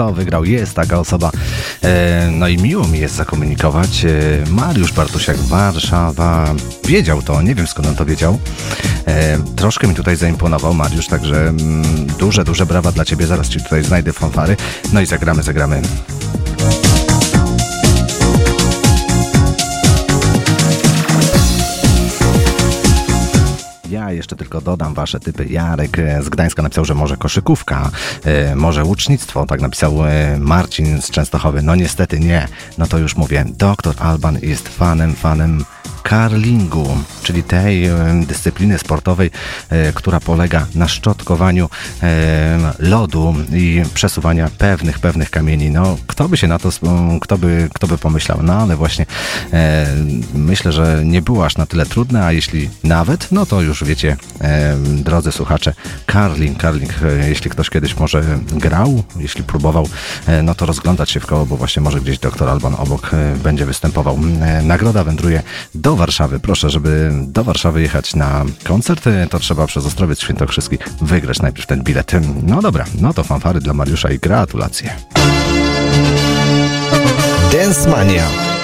Kto wygrał, jest taka osoba. E, no i miło mi jest zakomunikować. E, Mariusz Bartusiak, Warszawa. Wiedział to, nie wiem skąd on to wiedział. E, troszkę mi tutaj zaimponował Mariusz, także mm, duże, duże brawa dla ciebie. Zaraz ci tutaj znajdę fanfary. No i zagramy, zagramy. Tylko dodam wasze typy. Jarek e, z Gdańska napisał, że może koszykówka, e, może łucznictwo, tak napisał e, Marcin z Częstochowy. No niestety nie. No to już mówię, doktor Alban jest fanem, fanem curlingu, czyli tej e, dyscypliny sportowej, e, która polega na szczotkowaniu e, lodu i przesuwania pewnych, pewnych kamieni. No, kto by się na to, kto by, kto by pomyślał? No, ale właśnie myślę, że nie było aż na tyle trudne, a jeśli nawet, no to już wiecie, drodzy słuchacze, curling, e, jeśli ktoś kiedyś może grał, jeśli próbował, no to rozglądać się w koło, bo właśnie może gdzieś doktor Alban obok będzie występował. Nagroda wędruje do Warszawy. Proszę, żeby do Warszawy jechać na koncert, to trzeba przez Ostrowiec Świętokrzyski wygrać najpierw ten bilet. No dobra, no to fanfary dla Mariusza i gratulacje. Dance Mania.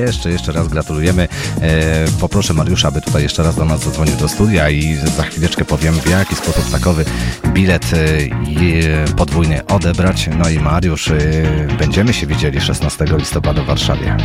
Jeszcze, jeszcze raz gratulujemy. E, poproszę Mariusza, aby tutaj jeszcze raz do nas zadzwonił do studia i za chwileczkę powiem, w jaki sposób takowy bilet e, podwójny odebrać. No i Mariusz, e, będziemy się widzieli 16 listopada w Warszawie.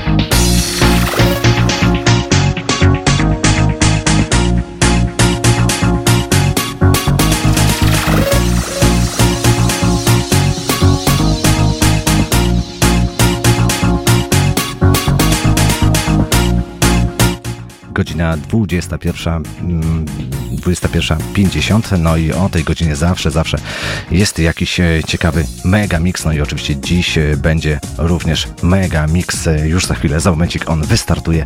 Godzina 21, mm, 21.50. No i o tej godzinie zawsze, zawsze jest jakiś e, ciekawy mega mix. No i oczywiście dziś e, będzie również mega mix. E, Już za chwilę, za momencik on wystartuje.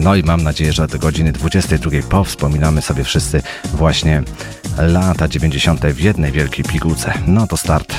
No i mam nadzieję, że do godziny 22 powspominamy sobie wszyscy właśnie lata 90. w jednej wielkiej pigułce. No to start.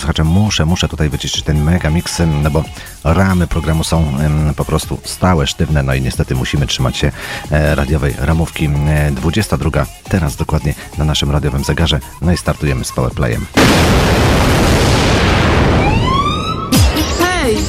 Słuchacze, muszę, muszę tutaj wyciszyć ten mega mix, no bo ramy programu są po prostu stałe, sztywne, no i niestety musimy trzymać się e, radiowej ramówki. E, 22 teraz dokładnie na naszym radiowym zegarze. No i startujemy z Powerplayem.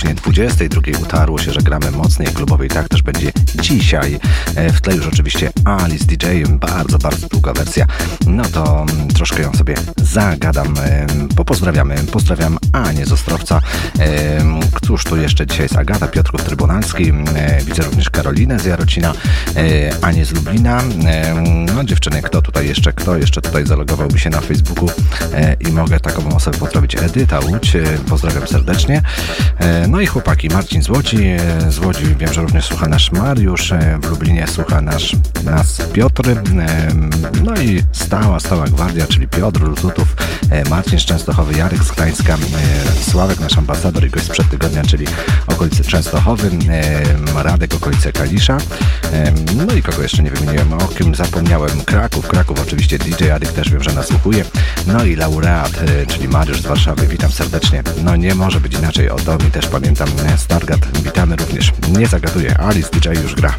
Godzinie 22 utarło się, że gramy mocniej klubowej. Tak też będzie dzisiaj. E, W tle już oczywiście Alice DJ, bardzo, bardzo długa wersja. No to mm, troszkę ją sobie zagadam. E, Popozdrawiamy. Pozdrawiam Anię z Ostrowca. E, Któż tu jeszcze dzisiaj jest Agata Piotrków Trybunalski. E, Widzę również Karolinę z Jarocina, e, Anię z Lublina. E, No dziewczyny, kto tutaj jeszcze, kto jeszcze tutaj zalogowałby się na Facebooku e, i mogę taką osobę pozdrowić. Edyta Łódź, e, pozdrawiam serdecznie. E, No i chłopaki, Marcin z Łodzi, e, z Łodzi wiem, że również słucha nasz Mariusz, e, w Lublinie słucha nasz, nas Piotr, no i stała, stała gwardia, czyli Piotr Lututów, e, Marcin Częstochowy, Jarek z Gdańska, e, Sławek, nasz ambasador i gość sprzed tygodnia, czyli okolice Częstochowy, Radek, okolice Kalisza, no i kogo jeszcze nie wymieniłem, o kim zapomniałem, Kraków, Kraków oczywiście DJ Adik też wiem, że nasłuchuje, no i laureat, e, czyli Mariusz z Warszawy, witam serdecznie, no nie może być inaczej, o Domi też pamiętam, Stargard, witamy również, nie zagaduję, Alice DJ już gra.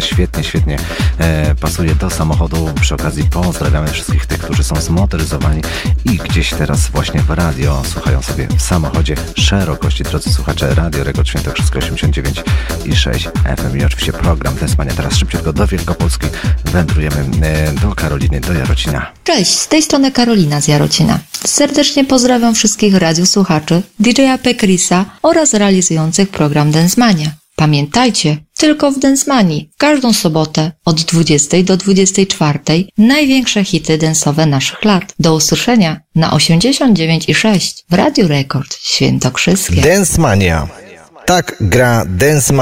Świetnie, świetnie e, pasuje do samochodu. Przy okazji pozdrawiamy wszystkich tych, którzy są zmotoryzowani i gdzieś teraz właśnie w radio słuchają sobie w samochodzie szerokości. Drodzy słuchacze, Radio Rekord Świętokrzyskie 89 i 6 FM i oczywiście program Desmania. Teraz szybciutko do Wielkopolski wędrujemy e, do Karoliny, do Jarocina. Cześć, z tej strony Karolina z Jarocina. Serdecznie pozdrawiam wszystkich radiosłuchaczy, DJ-a Pekrisa oraz realizujących program Densmania. Pamiętajcie, tylko w Densmanii, każdą sobotę od 20 do 24 największe hity densowe naszych lat. Do usłyszenia na 89,6 w Radiu Rekord Świętokrzyskie. Dance Mania. Tak gra Dance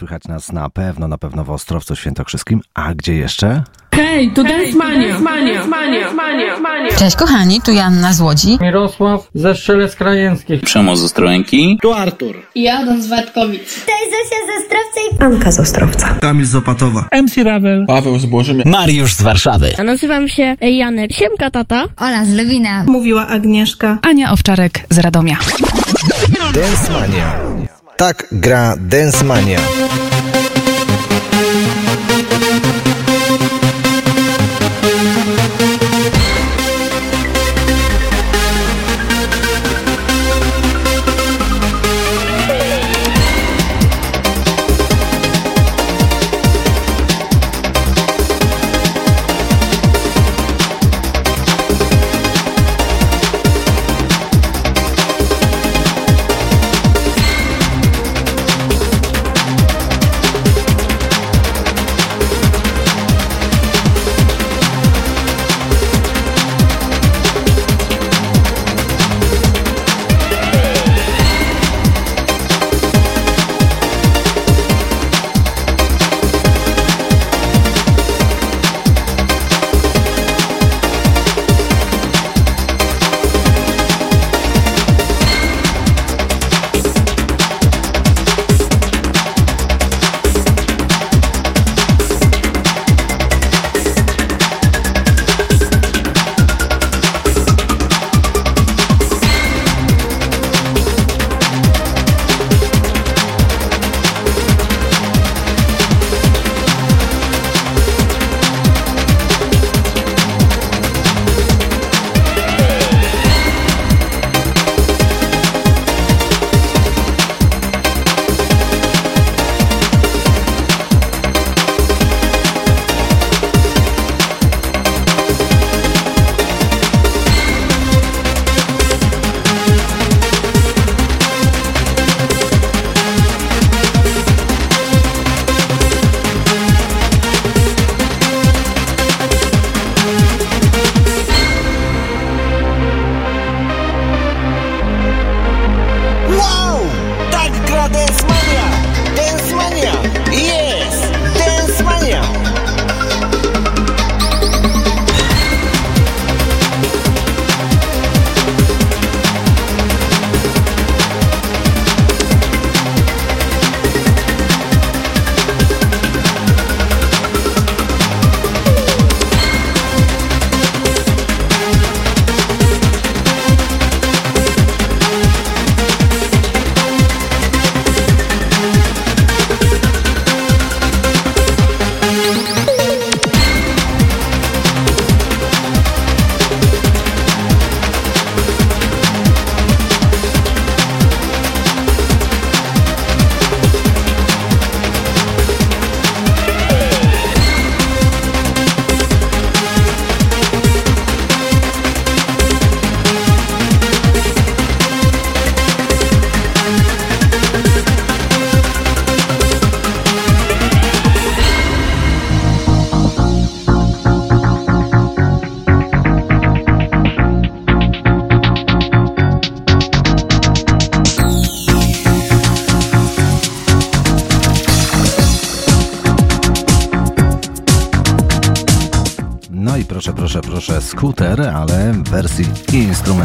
Słychać nas na pewno, na pewno w Ostrowcu Świętokrzyskim. A gdzie jeszcze? Hej, to Dance Mania! Cześć kochani, tu Janna z Łodzi. Mirosław ze Strzelec Krajeńskich. Przemo z Tu Artur. I Adam z Wartkowic. Cześć Zosia z Ostrowca i Anka z Ostrowca. Kamil z Opatowa. MC Rawel. Paweł z Błożymia. Mariusz z Warszawy. A nazywam się Janek Siemka Tata. Ola z Lewina. Mówiła Agnieszka. Ania Owczarek z Radomia. Dance Mania. Tak gra Dance Mania.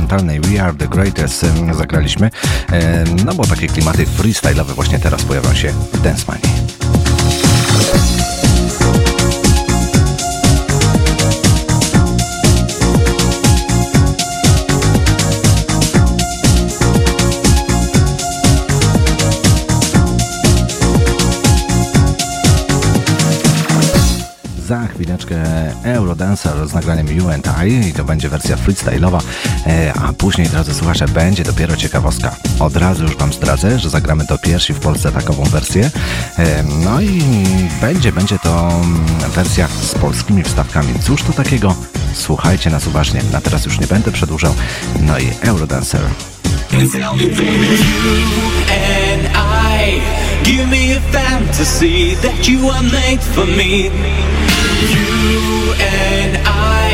instrumentalnej We Are The Greatest e, zagraliśmy, e, no bo takie klimaty freestyle'owe właśnie teraz pojawią się w Dance Money. za chwileczkę Eurodancer z nagraniem You and I i to będzie wersja freestyle'owa E, a później, drodzy słuchacze, będzie dopiero ciekawostka. Od razu już Wam zdradzę, że zagramy to pierwsi w Polsce takową wersję. E, no i będzie, będzie to mm, wersja z polskimi wstawkami. Cóż to takiego? Słuchajcie nas uważnie. Na teraz już nie będę przedłużał. No i Eurodancer. Give me a fantasy that you are made for me. You and I.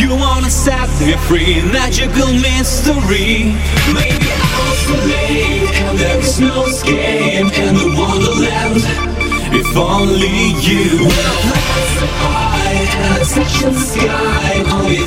You wanna set me free Magical mystery. Maybe I was made There is no escape in the wonderland. If only you. Were a place to hide sky Only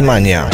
什么案件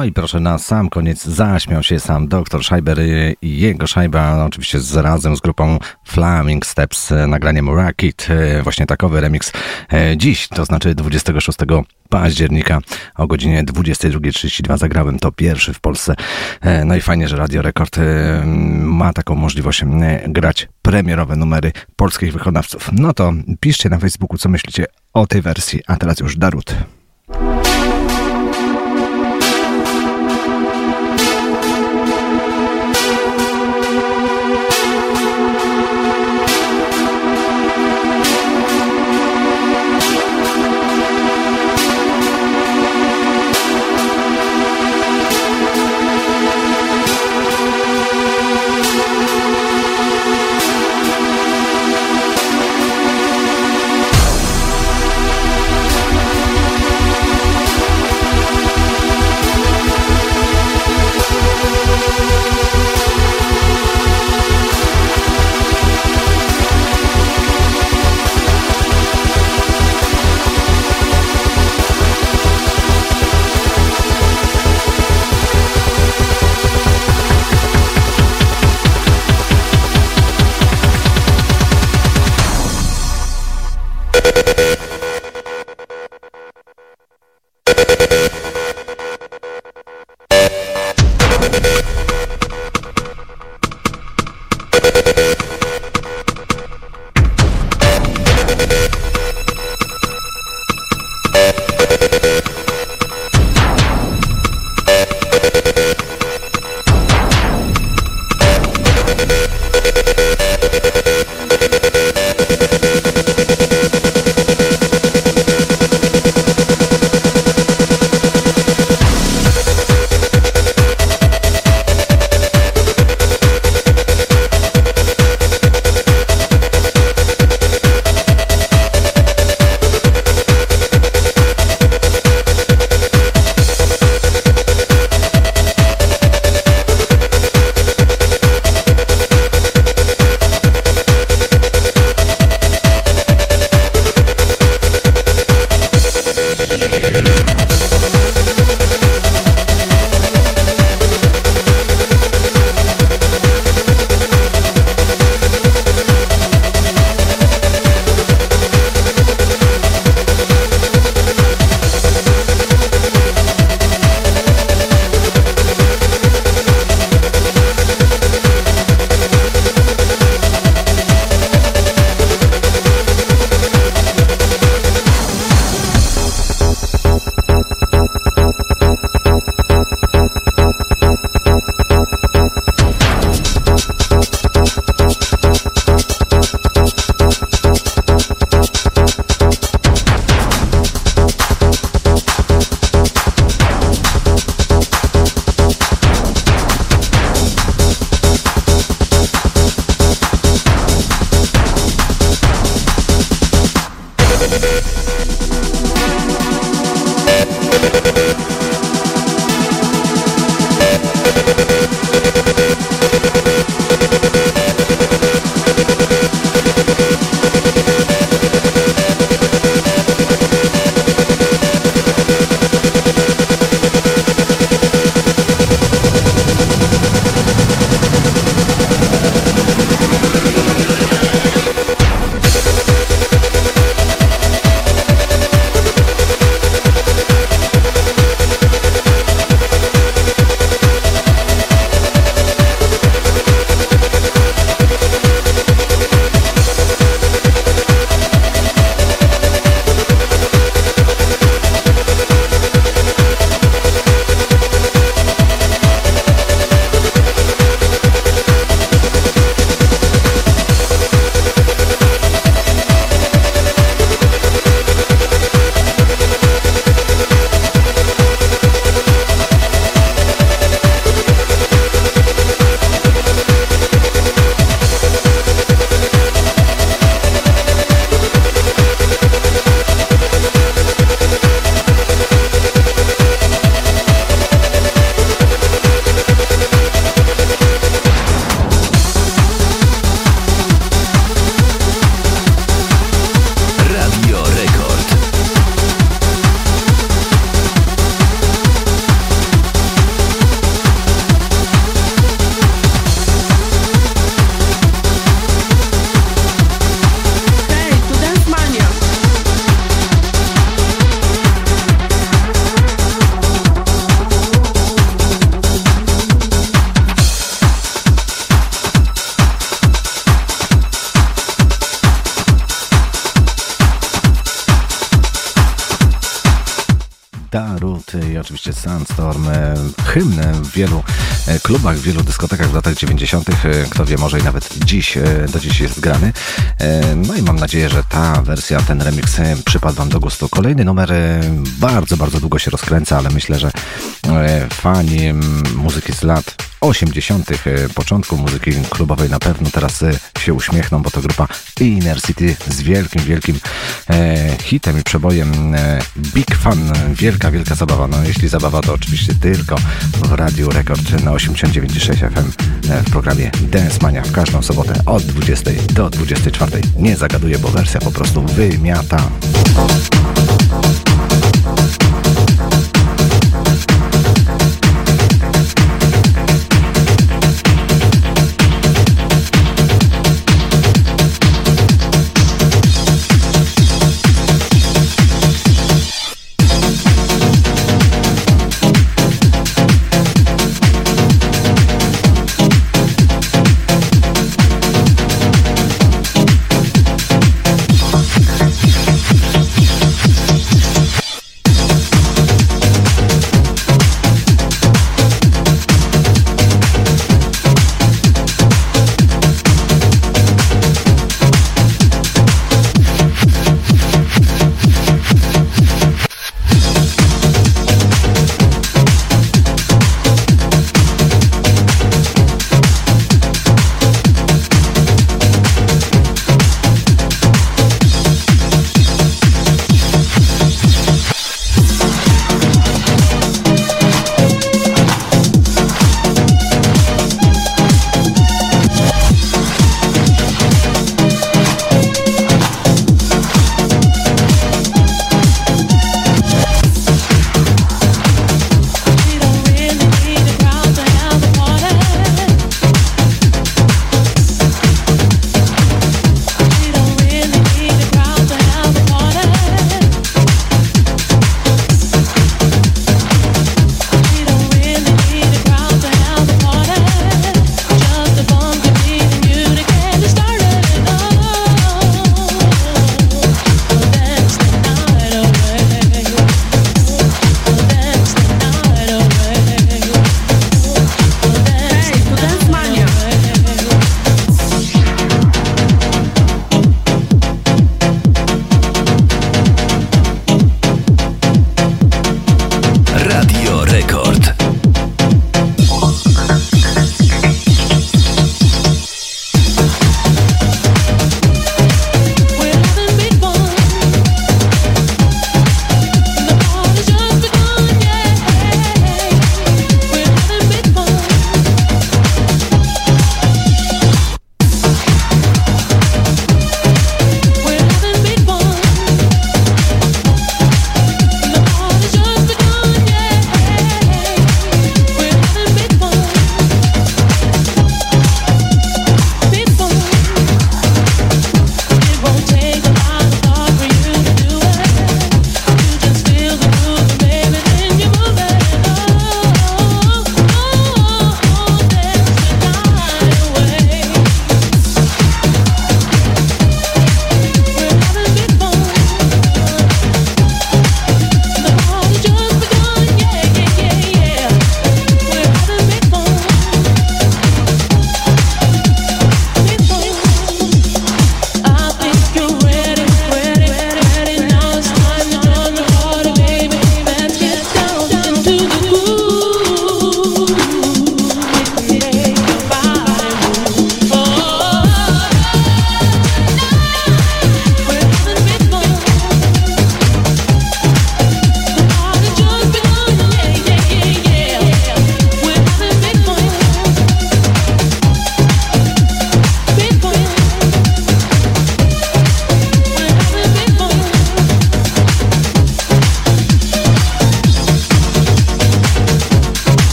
No i proszę, na sam koniec zaśmiał się sam doktor Scheiber i jego Szajba, no oczywiście z, razem z grupą Flaming Steps, e, nagraniem Rocket, e, właśnie takowy remix e, dziś, to znaczy 26 października o godzinie 22.32 zagrałem to pierwszy w Polsce. No i fajnie, że Radio Rekord ma taką możliwość grać premierowe numery polskich wykonawców. No to piszcie na Facebooku, co myślicie o tej wersji, a teraz już Darut. Dyskotekach w latach 90. e, Kto wie, może i nawet dziś, e, do dziś jest grany. E, No i mam nadzieję, że ta wersja, ten remix przypadł Wam do gustu. Kolejny numer bardzo, bardzo długo się rozkręca, ale myślę, że fani muzyki z lat 80., e, początku muzyki klubowej na pewno teraz się uśmiechną, bo to grupa Inner City z wielkim, wielkim hitem i przebojem e, Big Fun. Wielka, wielka zabawa. No jeśli zabawa, to oczywiście tylko w Radiu Rekord na 89,6 FM e, w programie Dance Mania w każdą sobotę od 20 do 24. Nie zagaduję, bo wersja po prostu wymiata.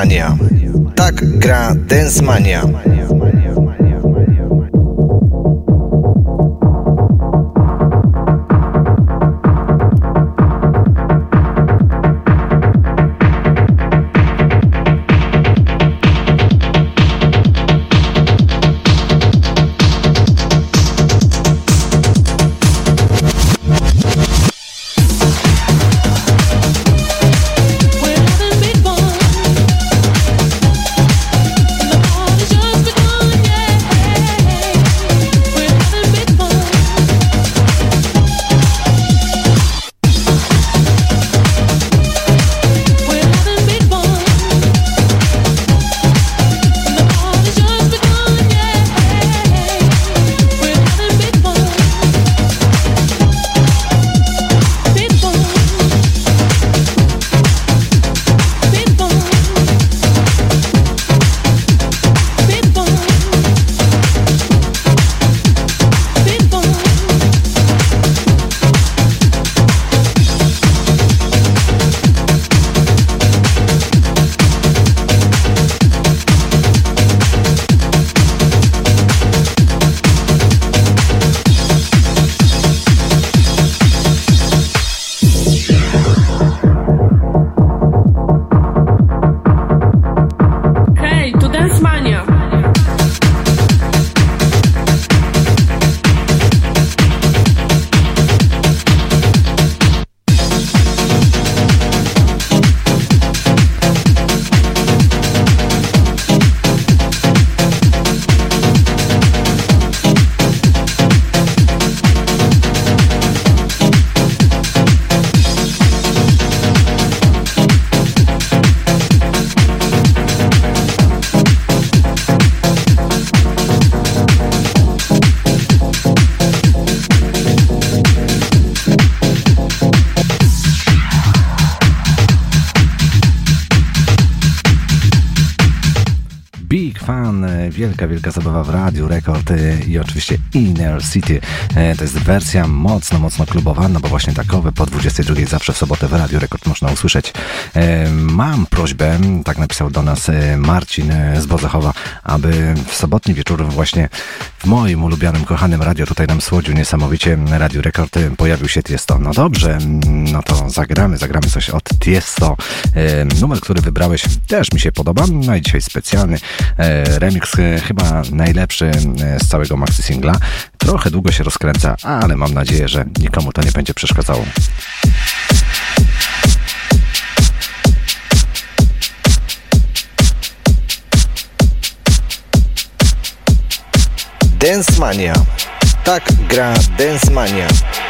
Densmania. Tak gra Densmania. Hej, wielka, wielka zabawa w radiu, rekord e, i oczywiście Inner City. E, To jest wersja mocno, mocno klubowa, no bo właśnie takowe po 22 zawsze w sobotę w radiu rekord można usłyszeć. E, Mam prośbę, tak napisał do nas e, Marcin z Bozachowa, aby w sobotni wieczór właśnie w moim ulubionym, kochanym radio tutaj nam słodziu niesamowicie Radio Rekord pojawił się Tiesto. No dobrze, mm, no to zagramy, zagramy coś od Tiesto. Numer, który wybrałeś też mi się podoba, no i dzisiaj specjalny e, remix, e, chyba najlepszy e, z całego maxi singla. Trochę długo się rozkręca, ale mam nadzieję, że nikomu to nie będzie przeszkadzało. Densmania. Tak gra. Dance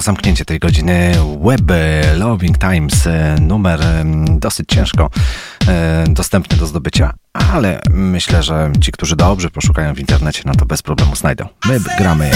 zamknięcie tej godziny web Loving Times, e, numer dosyć ciężko e, dostępny do zdobycia, ale myślę, że ci, którzy dobrze poszukają w internecie, no to bez problemu znajdą. My gramy.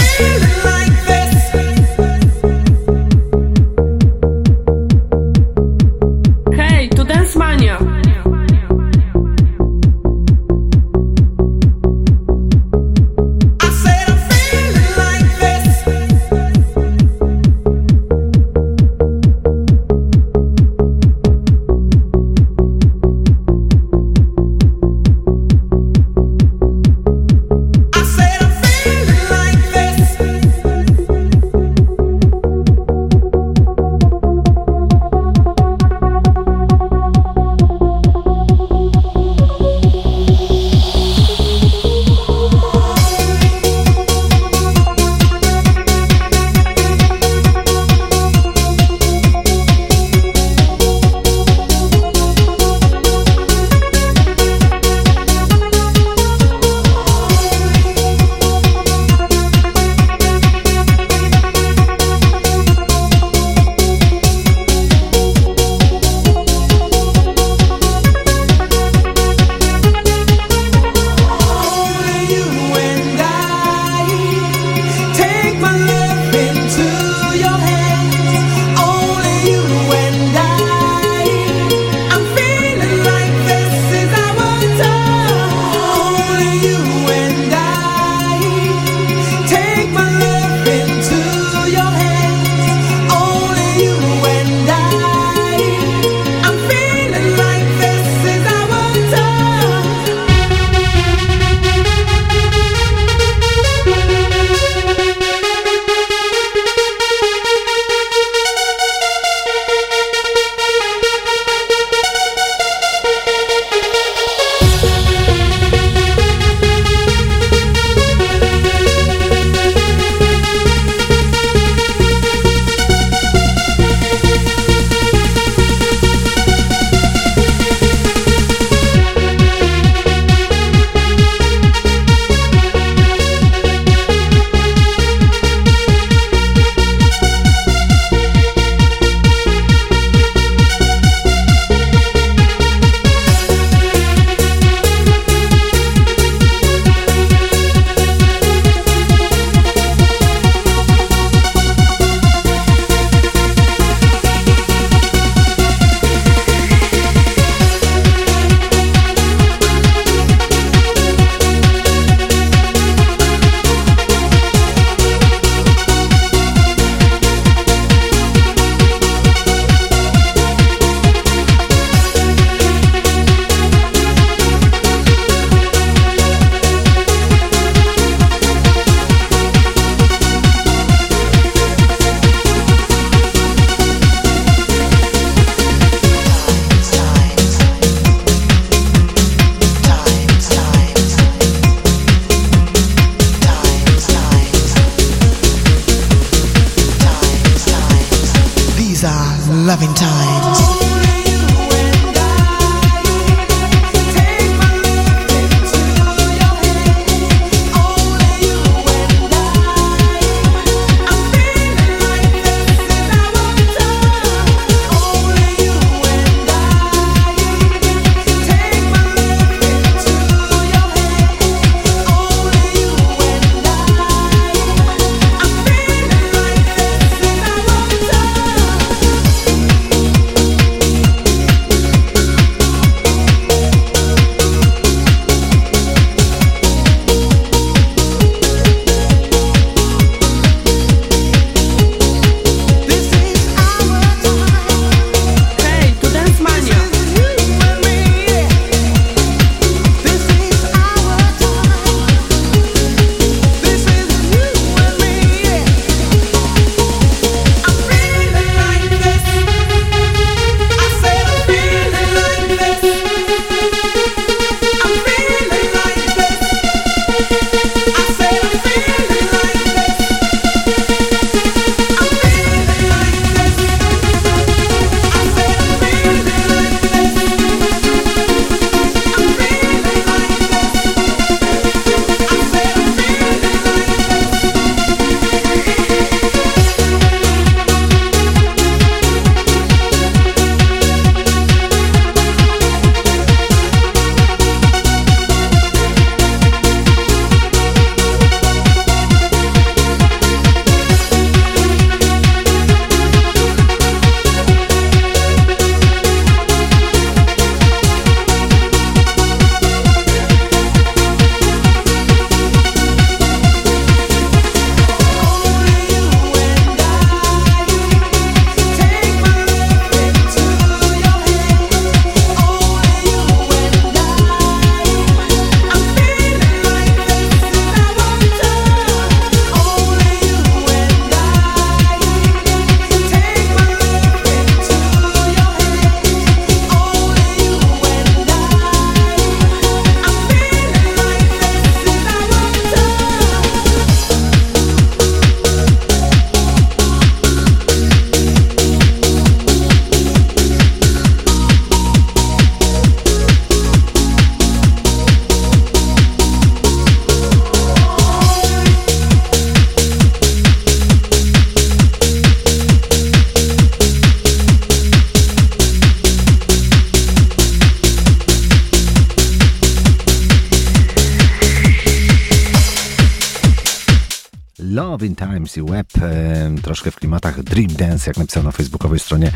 Love in Times i Web, e, troszkę w klimatach Dream Dance, jak napisał na facebookowej stronie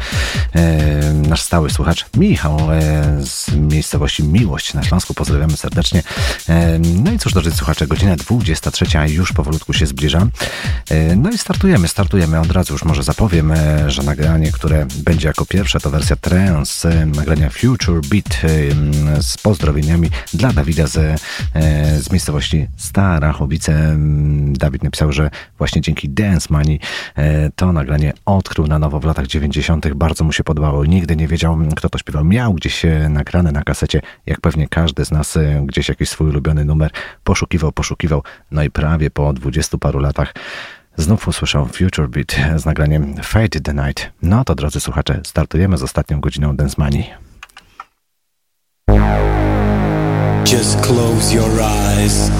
e, nasz stały słuchacz Michał e, z miejscowości Miłość na Śląsku. Pozdrawiamy serdecznie. E, no i cóż, drodzy słuchacze, godzina 23 już powolutku się zbliża. E, no i startujemy, startujemy. Od razu już może zapowiem, e, że nagranie, które będzie jako pierwsze, to wersja trance, e, nagrania Future Beat z pozdrowieniami dla Dawida z, z miejscowości Starachowice. Dawid napisał, że właśnie dzięki Dance Money to nagranie odkrył na nowo w latach 90. Bardzo mu się podobało. Nigdy nie wiedział, kto to śpiewał. Miał gdzieś e, nagrane na kasecie, jak pewnie każdy z nas, e, gdzieś jakiś swój ulubiony numer. Poszukiwał, poszukiwał. No i prawie po dwudziestu paru latach Znów usłyszał Future Beat z nagraniem Fade the Night. No to drodzy słuchacze, startujemy z ostatnią godziną Dance Money. Just close your eyes.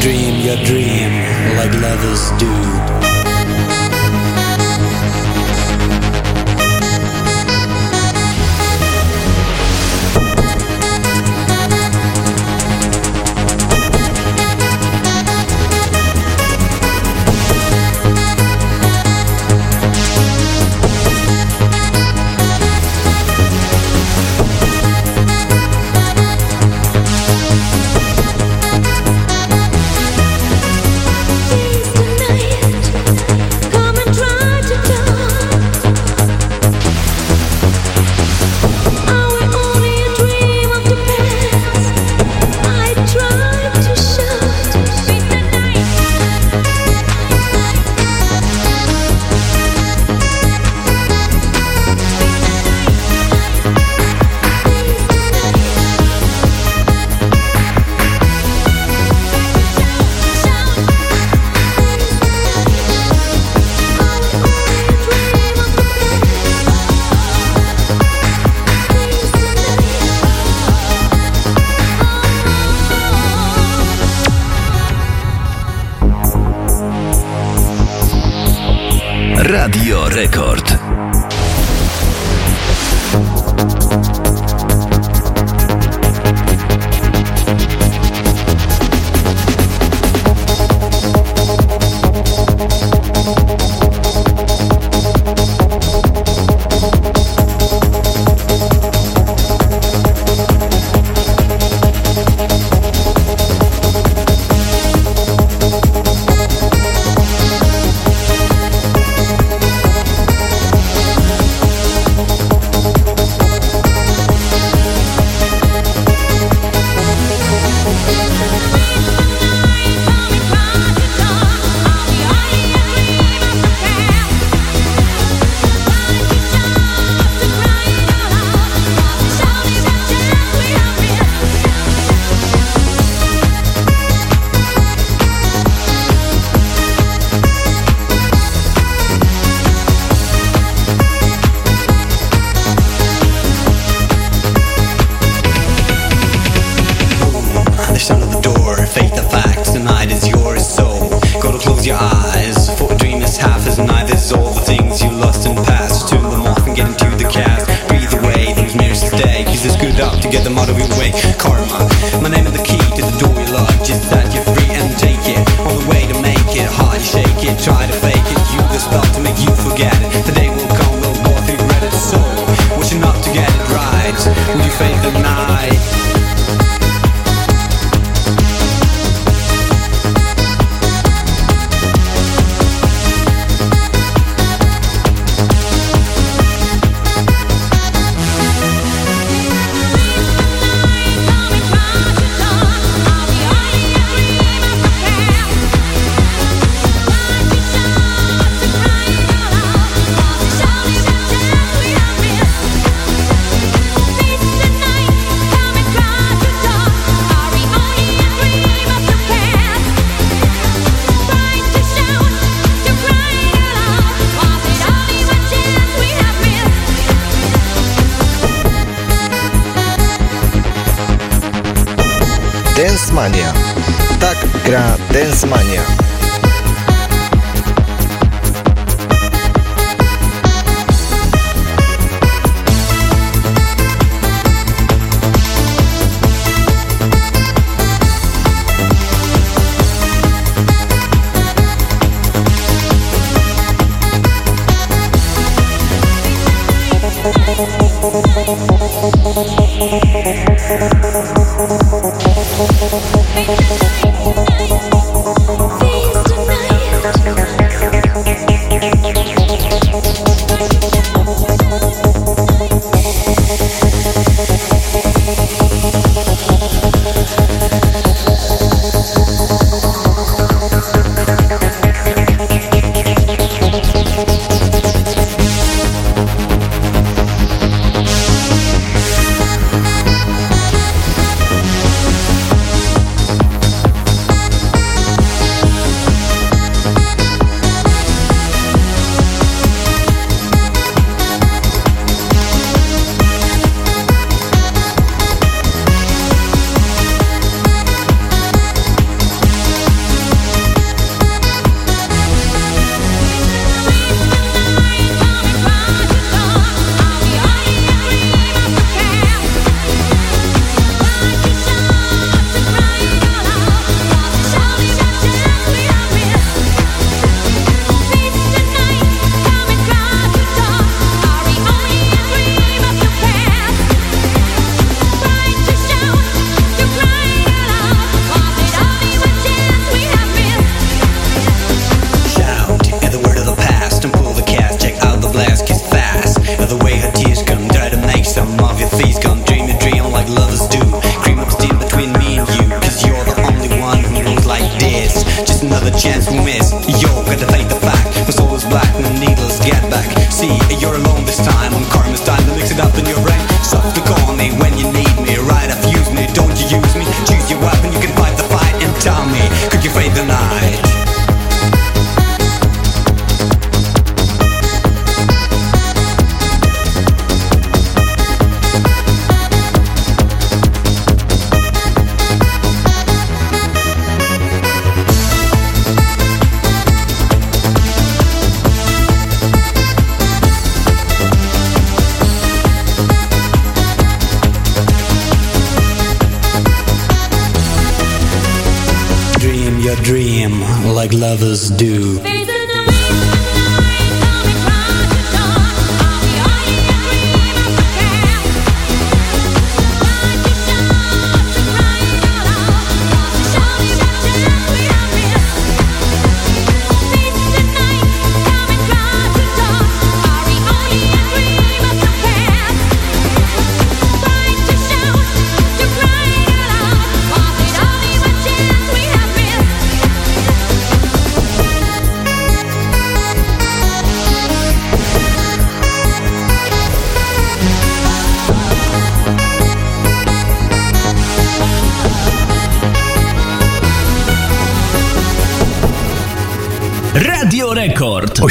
Dream your dream like lovers do.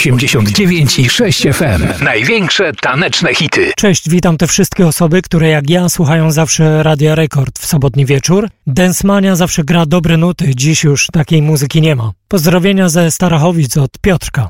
89 i 6 FM. Największe taneczne hity. Cześć, witam te wszystkie osoby, które jak ja słuchają zawsze Radia Rekord w sobotni wieczór. Densmania zawsze gra dobre nuty, dziś już takiej muzyki nie ma. Pozdrowienia ze Starachowic od Piotrka.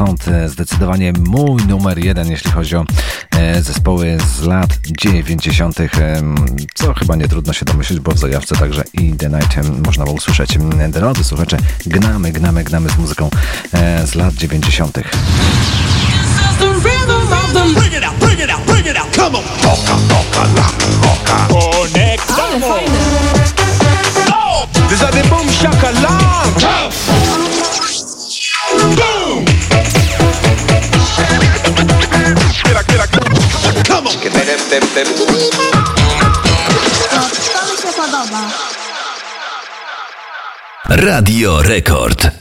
Sound e, zdecydowanie mój numer jeden, jeśli chodzi o e, zespoły z lat 90., e, co chyba nie trudno się domyślić, bo w zajawce także i The Night e, można było usłyszeć. Drodzy słuchacze, gnamy, gnamy, gnamy z muzyką e, z lat 90. the rhythm of them. Bring it out, bring it out, bring it out. Come on. Roka, roka, roka, roka. Connect. Ale. Dem. To mi się podoba. Radio Rekord.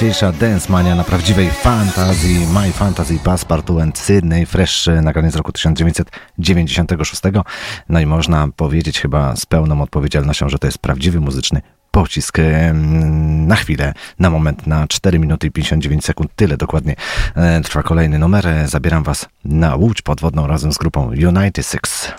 Dzisiejsza Dance Mania na prawdziwej fantazji My Fantasy Passepartout and Sydney Fresh nagranie z roku 1996 no i można powiedzieć chyba z pełną odpowiedzialnością, że to jest prawdziwy muzyczny pocisk em, na chwilę, na moment, na 4 minuty i 59 sekund, tyle dokładnie e, trwa kolejny numer. E, Zabieram Was na łódź podwodną razem z grupą United Six.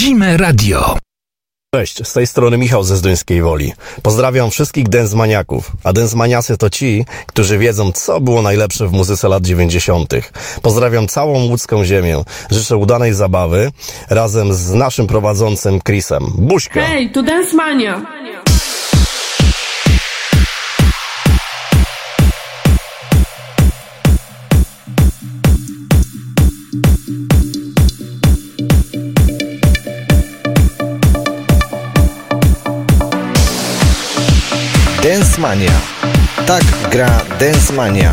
Rodzime Radio. Cześć, z tej strony Michał ze Zduńskiej Woli. Pozdrawiam wszystkich densmaniaków, a densmaniacy to ci, którzy wiedzą, co było najlepsze w muzyce lat 90. Pozdrawiam całą łódzką ziemię. Życzę udanej zabawy razem z naszym prowadzącym Chrisem. Buźka! Hej, tu Densmania! Dance Tak gra Dance Mania.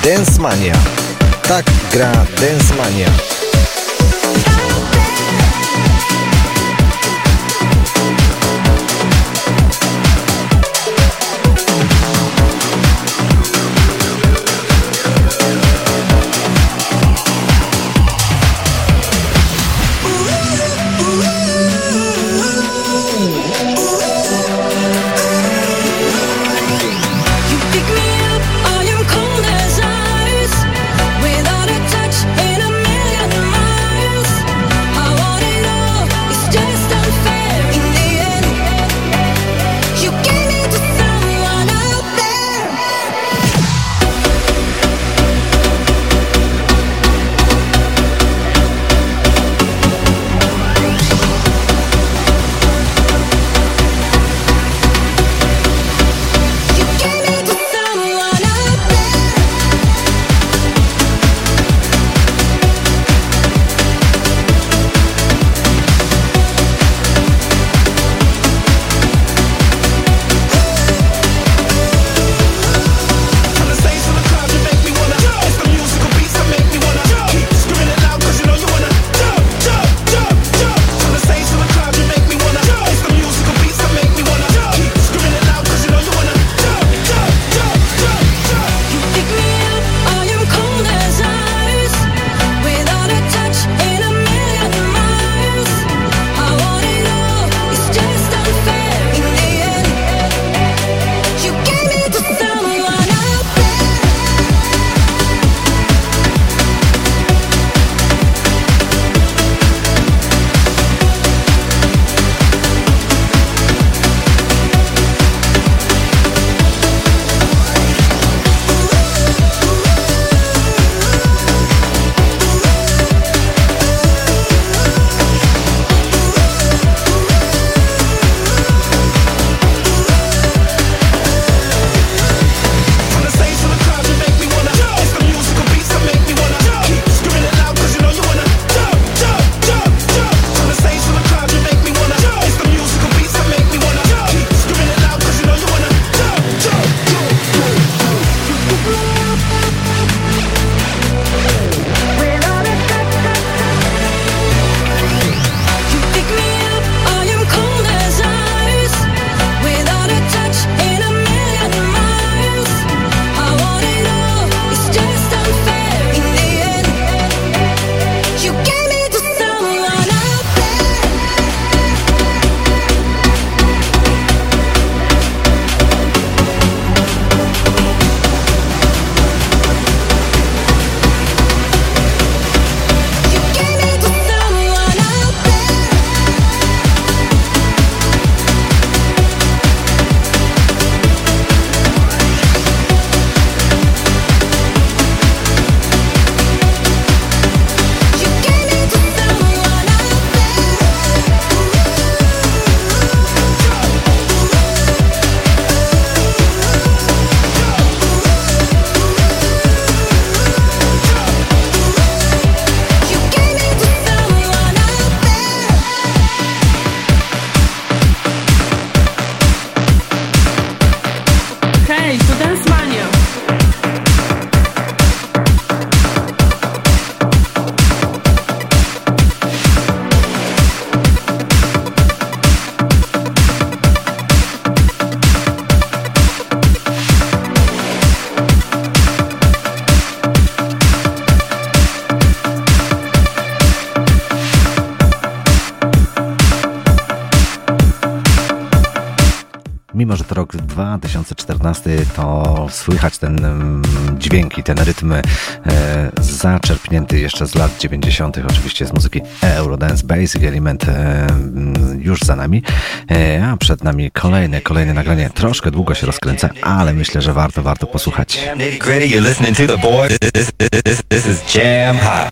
Dance Mania. Tak gra Dance Mania. oczywiście z muzyki Eurodance Basic Element e, mm, już za nami, e, a przed nami kolejne, kolejne nagranie. Troszkę długo się rozkręca, ale myślę, że warto, warto posłuchać. Jam,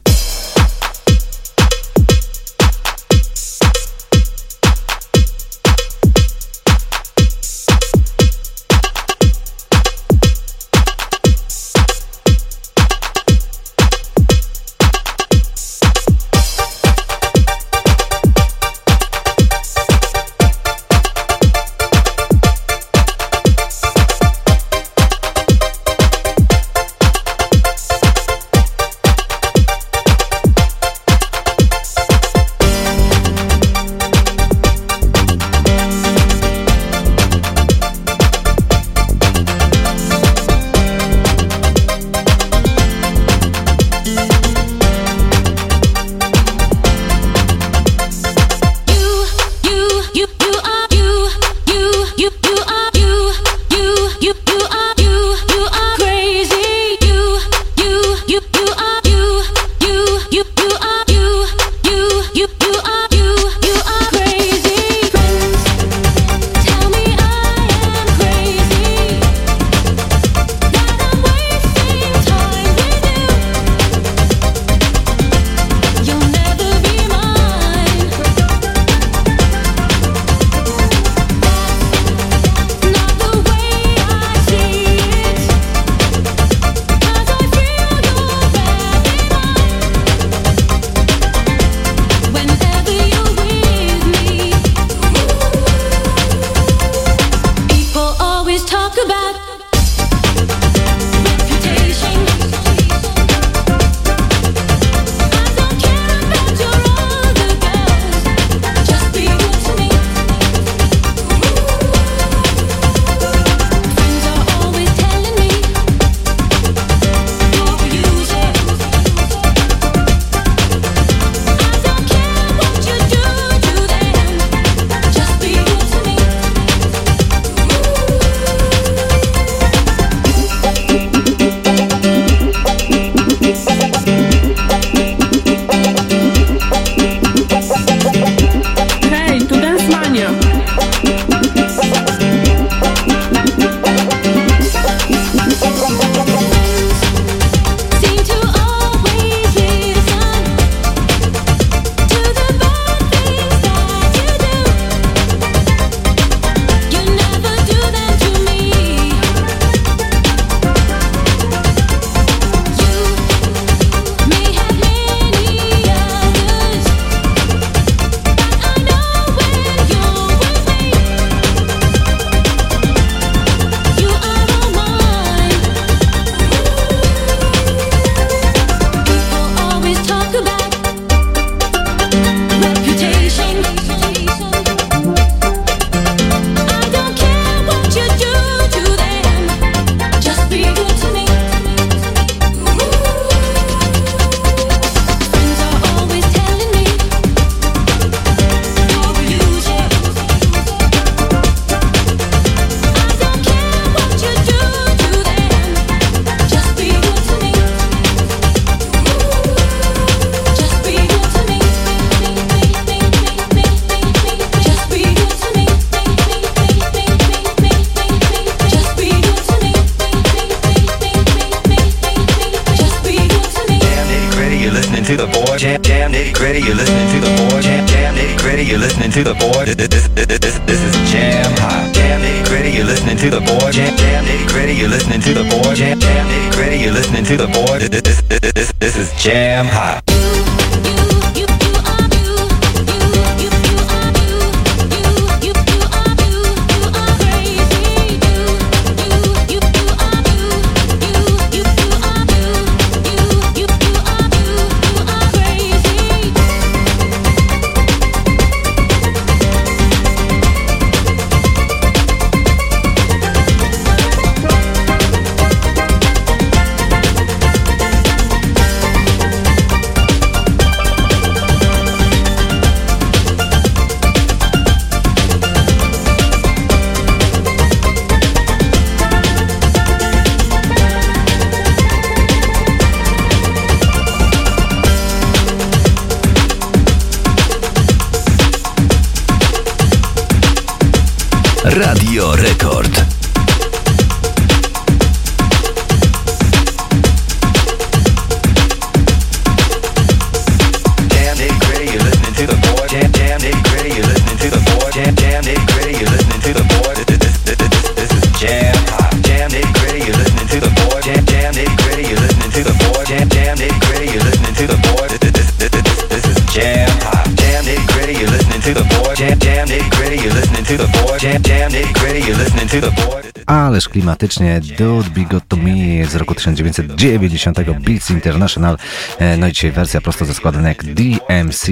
klimatycznie Dude Be To Me z roku 1990 Beats International. E, no i dzisiaj wersja prosto ze składanek DMC.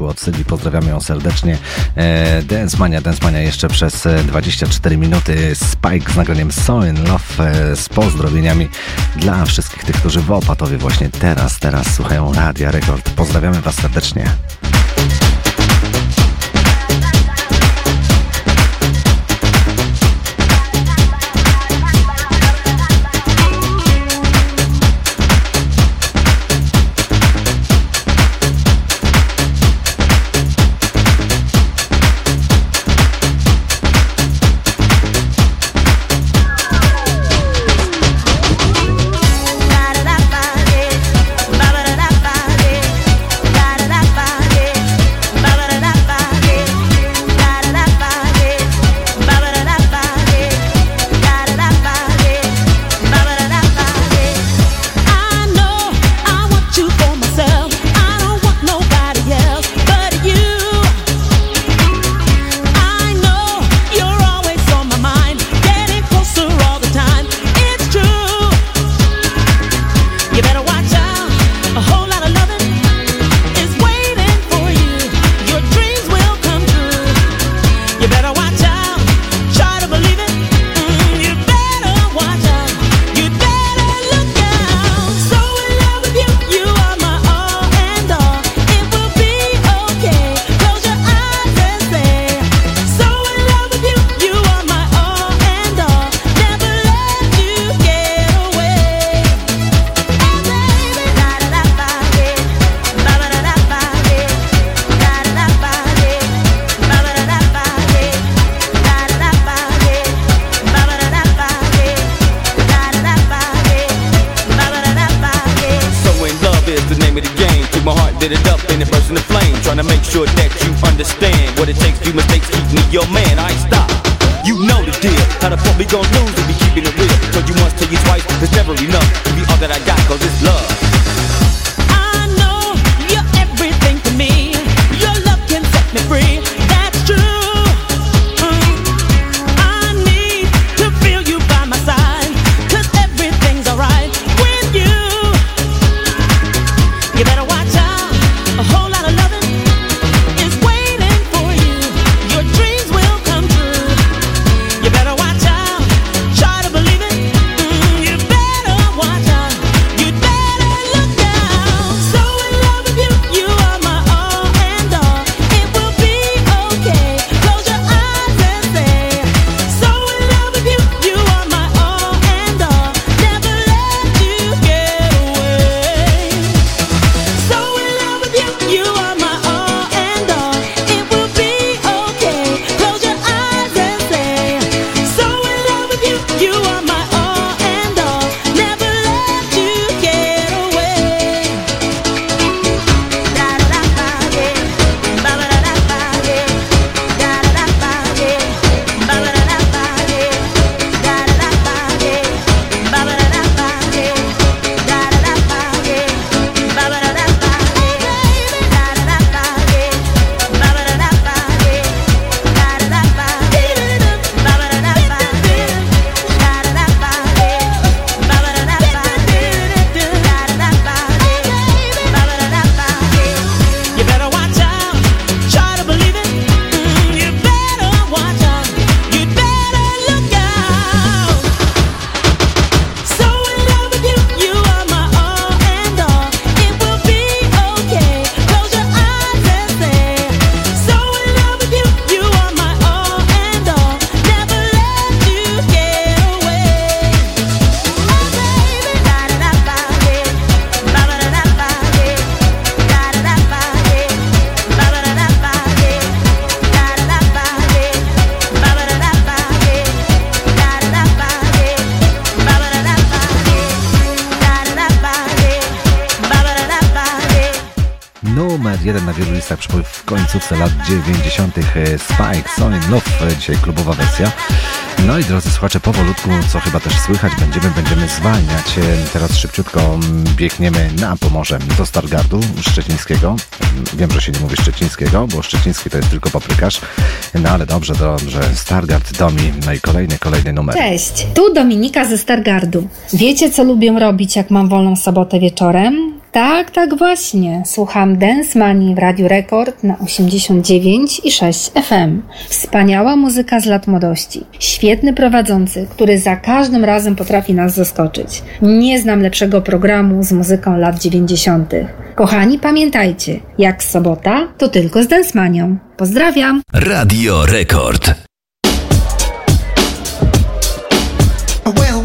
Śląsku od Sydney. Pozdrawiamy ją serdecznie. E, Dance Mania, Dance Mania jeszcze przez e, 24 minuty. Spike z nagraniem So In Love e, z pozdrowieniami dla wszystkich tych, którzy w Opatowie właśnie teraz, teraz słuchają Radia Rekord. Pozdrawiamy Was serdecznie. dzisiaj klubowa wersja. No i drodzy słuchacze, powolutku, co chyba też słychać, będziemy, będziemy zwalniać. E, teraz szybciutko mm, biegniemy na Pomorze do Stargardu szczecińskiego. Mm, wiem, że się nie mówi szczecińskiego, bo szczeciński to jest tylko paprykarz. No ale dobrze, dobrze. Stargard, Domi, no i kolejny, kolejny numer. Cześć, tu Dominika ze Stargardu. Wiecie, co lubię robić, jak mam wolną sobotę wieczorem? tak, tak właśnie. Słucham Dance Money w Radiu Rekord na 89 i 6 FM. Wspaniała muzyka z lat młodości. Świetny prowadzący, który za każdym razem potrafi nas zaskoczyć. Nie znam lepszego programu z muzyką lat 90. Kochani, pamiętajcie, jak sobota, to tylko z Dance Manią. Pozdrawiam. Radio Rekord. Well.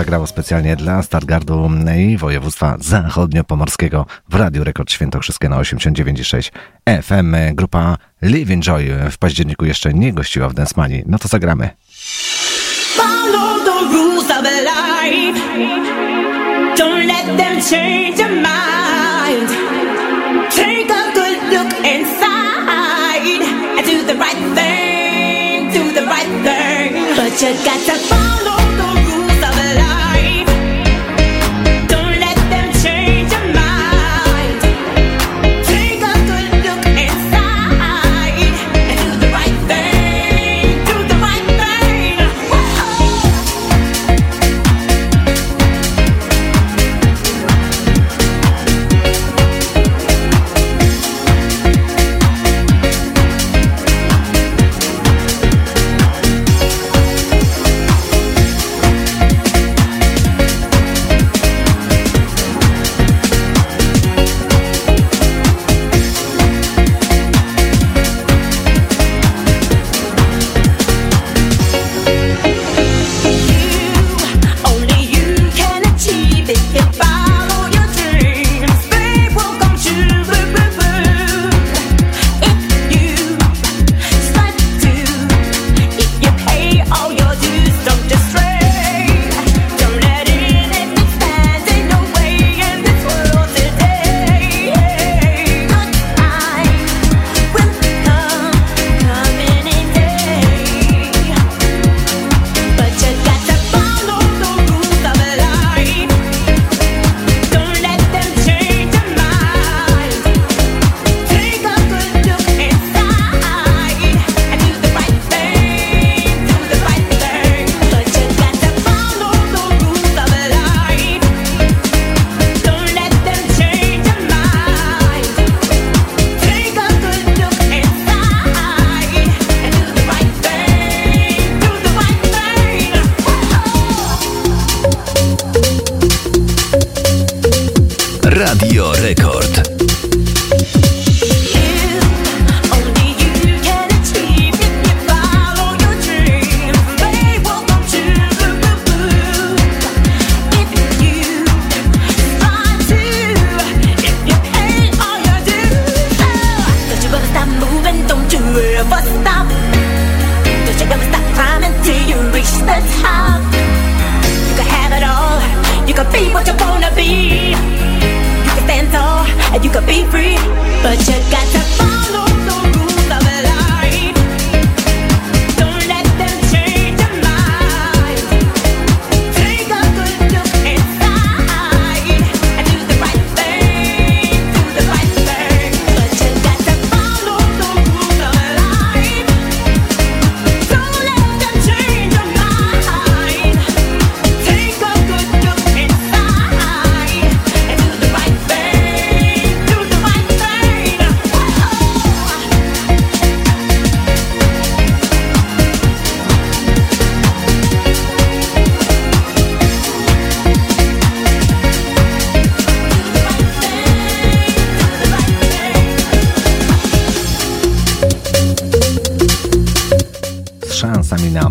zagrało specjalnie dla Stargardu i województwa zachodnio-pomorskiego w Radiu Rekord Świętokrzyskie na 89,6 FM. Grupa Living Joy w październiku jeszcze nie gościła w Densmanii. No to zagramy. Follow the rules of life. Don't let them change your mind. Take a good look inside do the right thing, do the right thing. But you got to follow.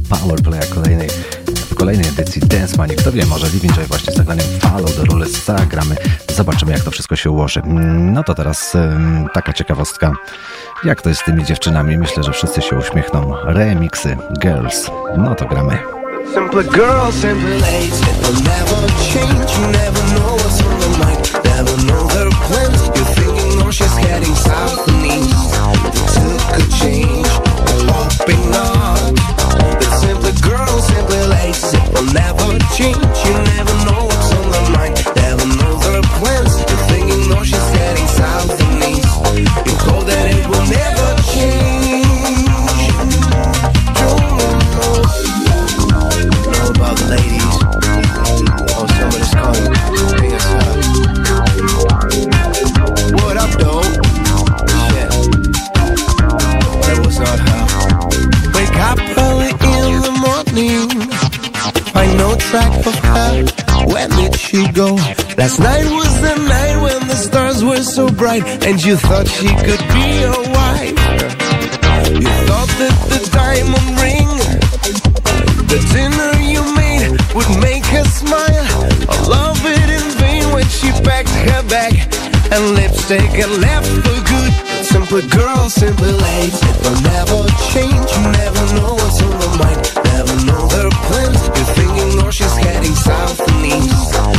Powerplaya kolejnej, w kolejnej edycji Dance Mania. Kto wie, może Living Joy właśnie z zagraniem Follow the Rules zagramy. Zobaczymy, jak to wszystko się ułoży. Mm, No to teraz taka ciekawostka. Jak to jest z tymi dziewczynami? Myślę, że wszyscy się uśmiechną. Remixy, Girls. No to gramy. Simple girls, simple ladies, never change. You never know what's on mind, never know their plans. You're thinking, oh, she's heading south and east. Took a change, will never change. Go? Last night was the night when the stars were so bright, and you thought she could be your wife. You thought that the diamond ring the dinner you made would make her smile. I love it in vain when she packed her bag and lipstick and left for good. Simple girl, simple it will never change. You never know what's on her mind, never know their plans. You're thinking, oh, she's heading south and east.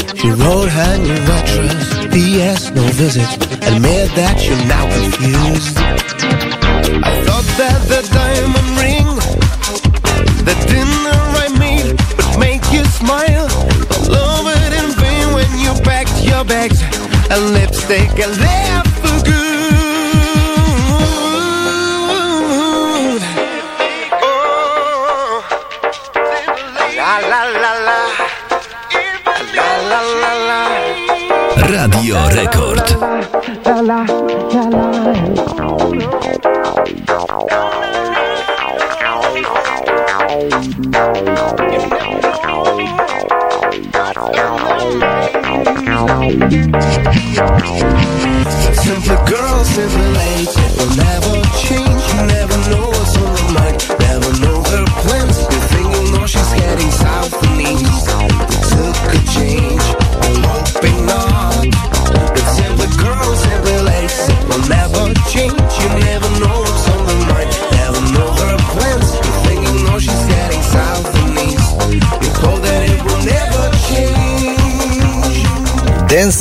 She wrote her new address, P.S. no visit. Admit that you're now confused. I thought that the diamond ring, the dinner I made, would make you smile. I love it in vain when you packed your bags and lipstick and left Radio Rekord.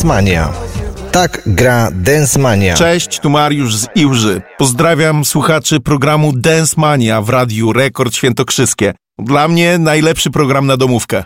Dance Mania. Tak gra Dance Mania. Cześć, tu Mariusz z Iłży. Pozdrawiam słuchaczy programu Dance Mania w Radiu Rekord Świętokrzyskie. Dla mnie najlepszy program na domówkę.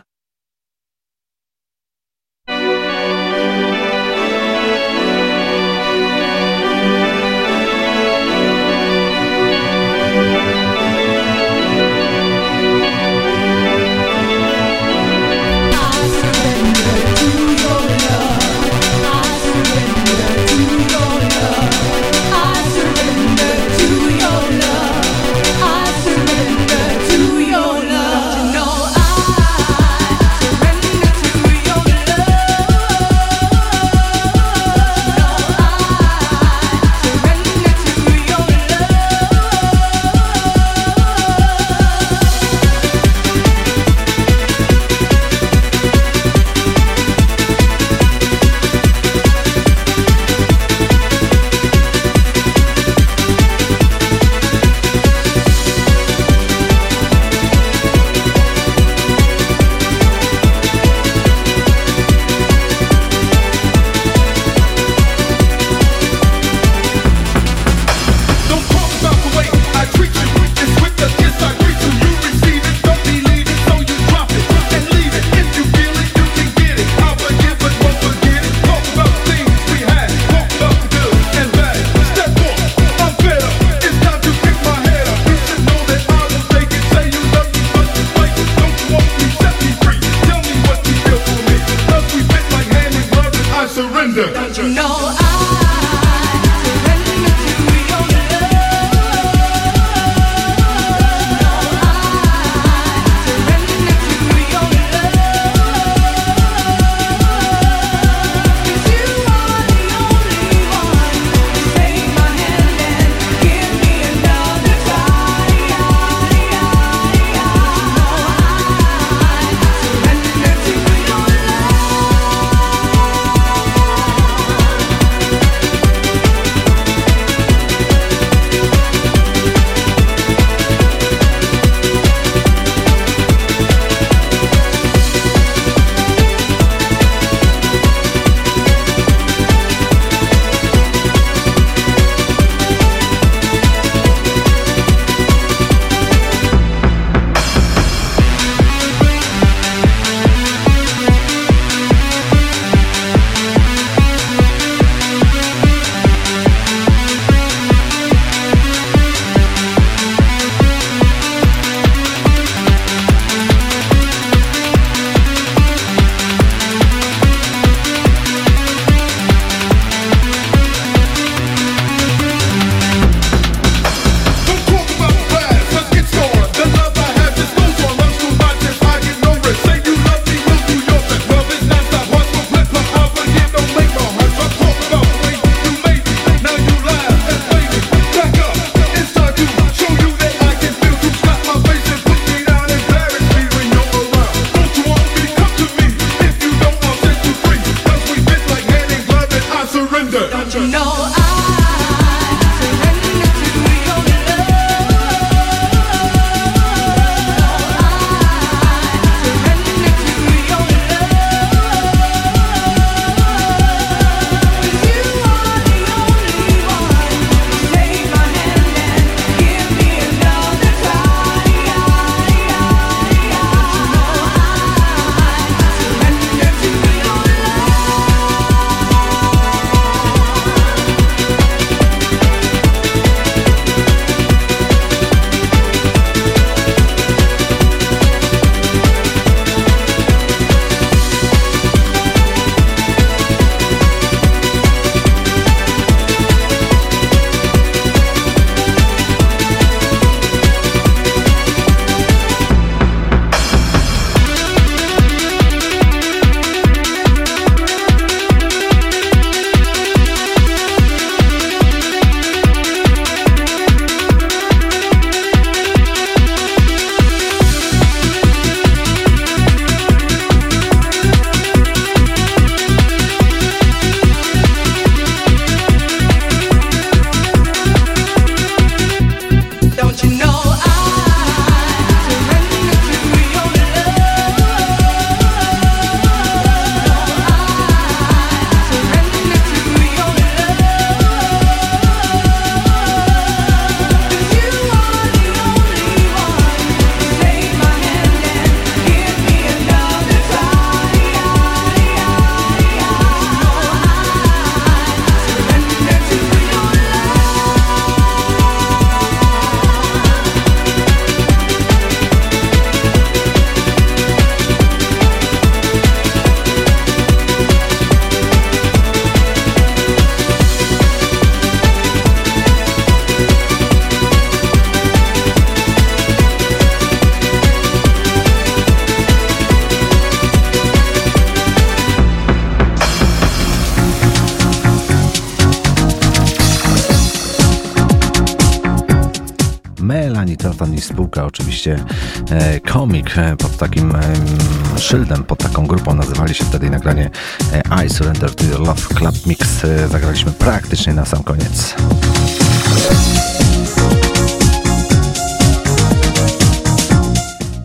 I Surrender to Your Love Club Mix e, zagraliśmy praktycznie na sam koniec.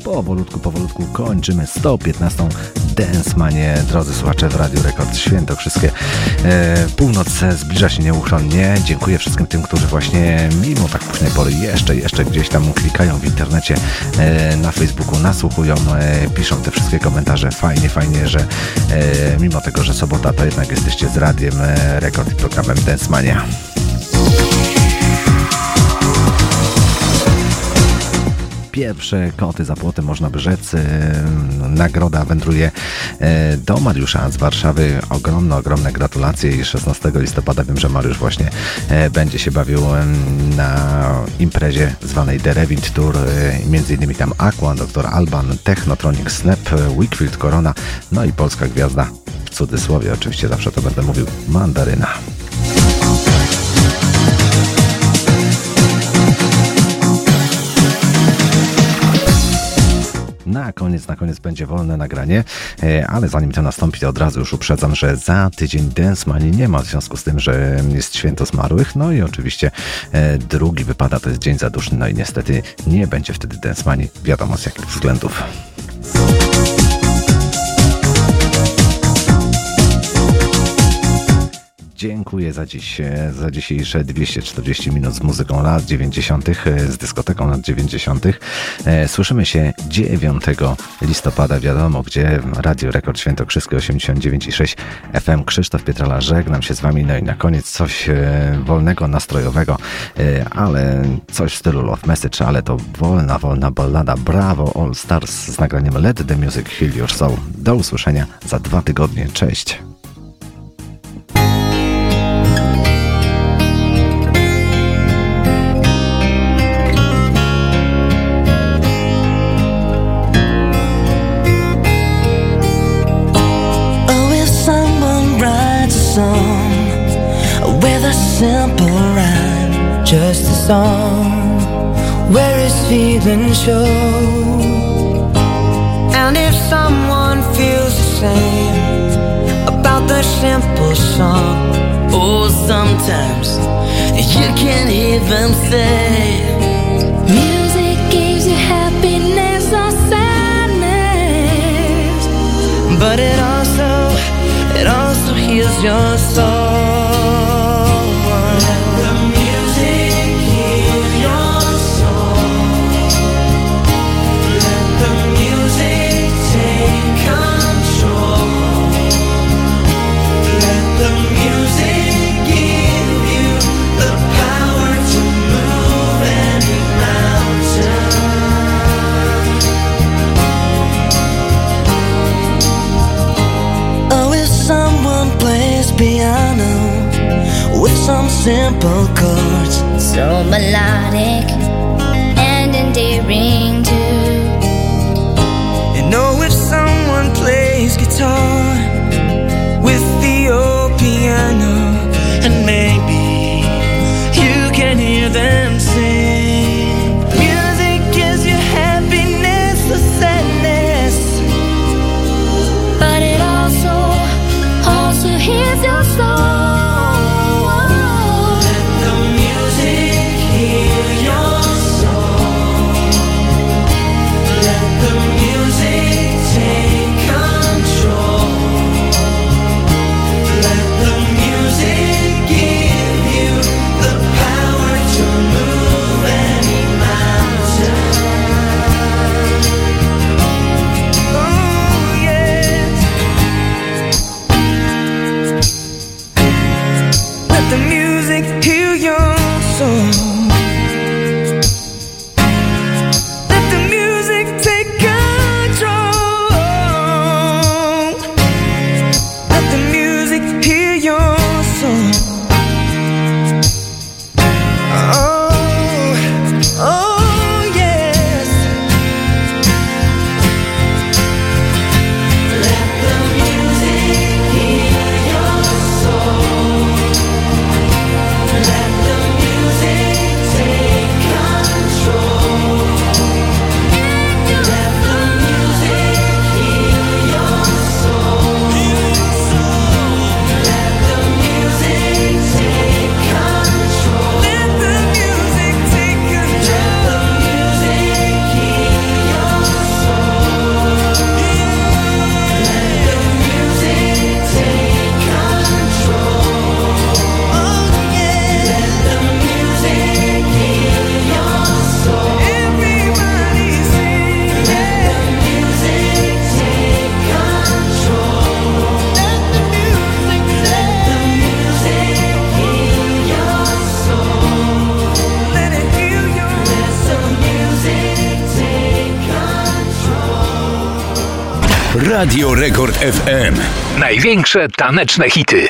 Powolutku, powolutku kończymy 115. Dance Manie, drodzy słuchacze w Radiu Rekord Świętokrzyskie. E, północ zbliża się nieuchronnie. Dziękuję wszystkim tym, którzy właśnie mimo tak późnej pory jeszcze, jeszcze gdzieś tam klikają w internecie, e, na Facebooku, nasłuchują, e, piszą te wszystkie komentarze. Fajnie, fajnie, że e, mimo tego, że sobota, to jednak jesteście z Radiem e, Rekord i programem Dance Mania. Pierwsze koty za płotem, można by rzec. E, Nagroda wędruje e, do Mariusza z Warszawy. Ogromne, ogromne gratulacje i 16 listopada wiem, że Mariusz właśnie e, będzie się bawił na imprezie zwanej The Revit Tour. Między innymi tam Aqua, Dr. Alban, Technotronic, Snap, Wickfield, Corona, no i polska gwiazda. W cudzysłowie oczywiście zawsze to będę mówił Mandaryna. Będzie wolne nagranie, e, ale zanim to nastąpi, to od razu już uprzedzam, że za tydzień Dance Money nie ma, w związku z tym, że jest święto zmarłych, no i oczywiście e, drugi wypada, to jest Dzień Zaduszny, no i niestety nie będzie wtedy Dance Money, wiadomo z jakich względów. Dziękuję za dziś, e, za dzisiejsze 240 minut z muzyką lat 90., e, z dyskoteką lat 90. E, Słyszymy się 9 listopada, wiadomo gdzie, Radio Rekord Świętokrzyskie 89,6 FM. Krzysztof Pietrala, żegnam się z Wami. No i na koniec coś wolnego, nastrojowego, ale coś w stylu Love Message, ale to wolna, wolna ballada Bravo All Stars z nagraniem Let the Music Heal Your Soul. Do usłyszenia za dwa tygodnie. Cześć! Song where his feelings show. And if someone feels the same about the simple song, oh, sometimes you can hear them say, Music gives you happiness or sadness. But it also, it also heals your soul. Simple chords, So melodic Radio Rekord FM. Największe taneczne hity.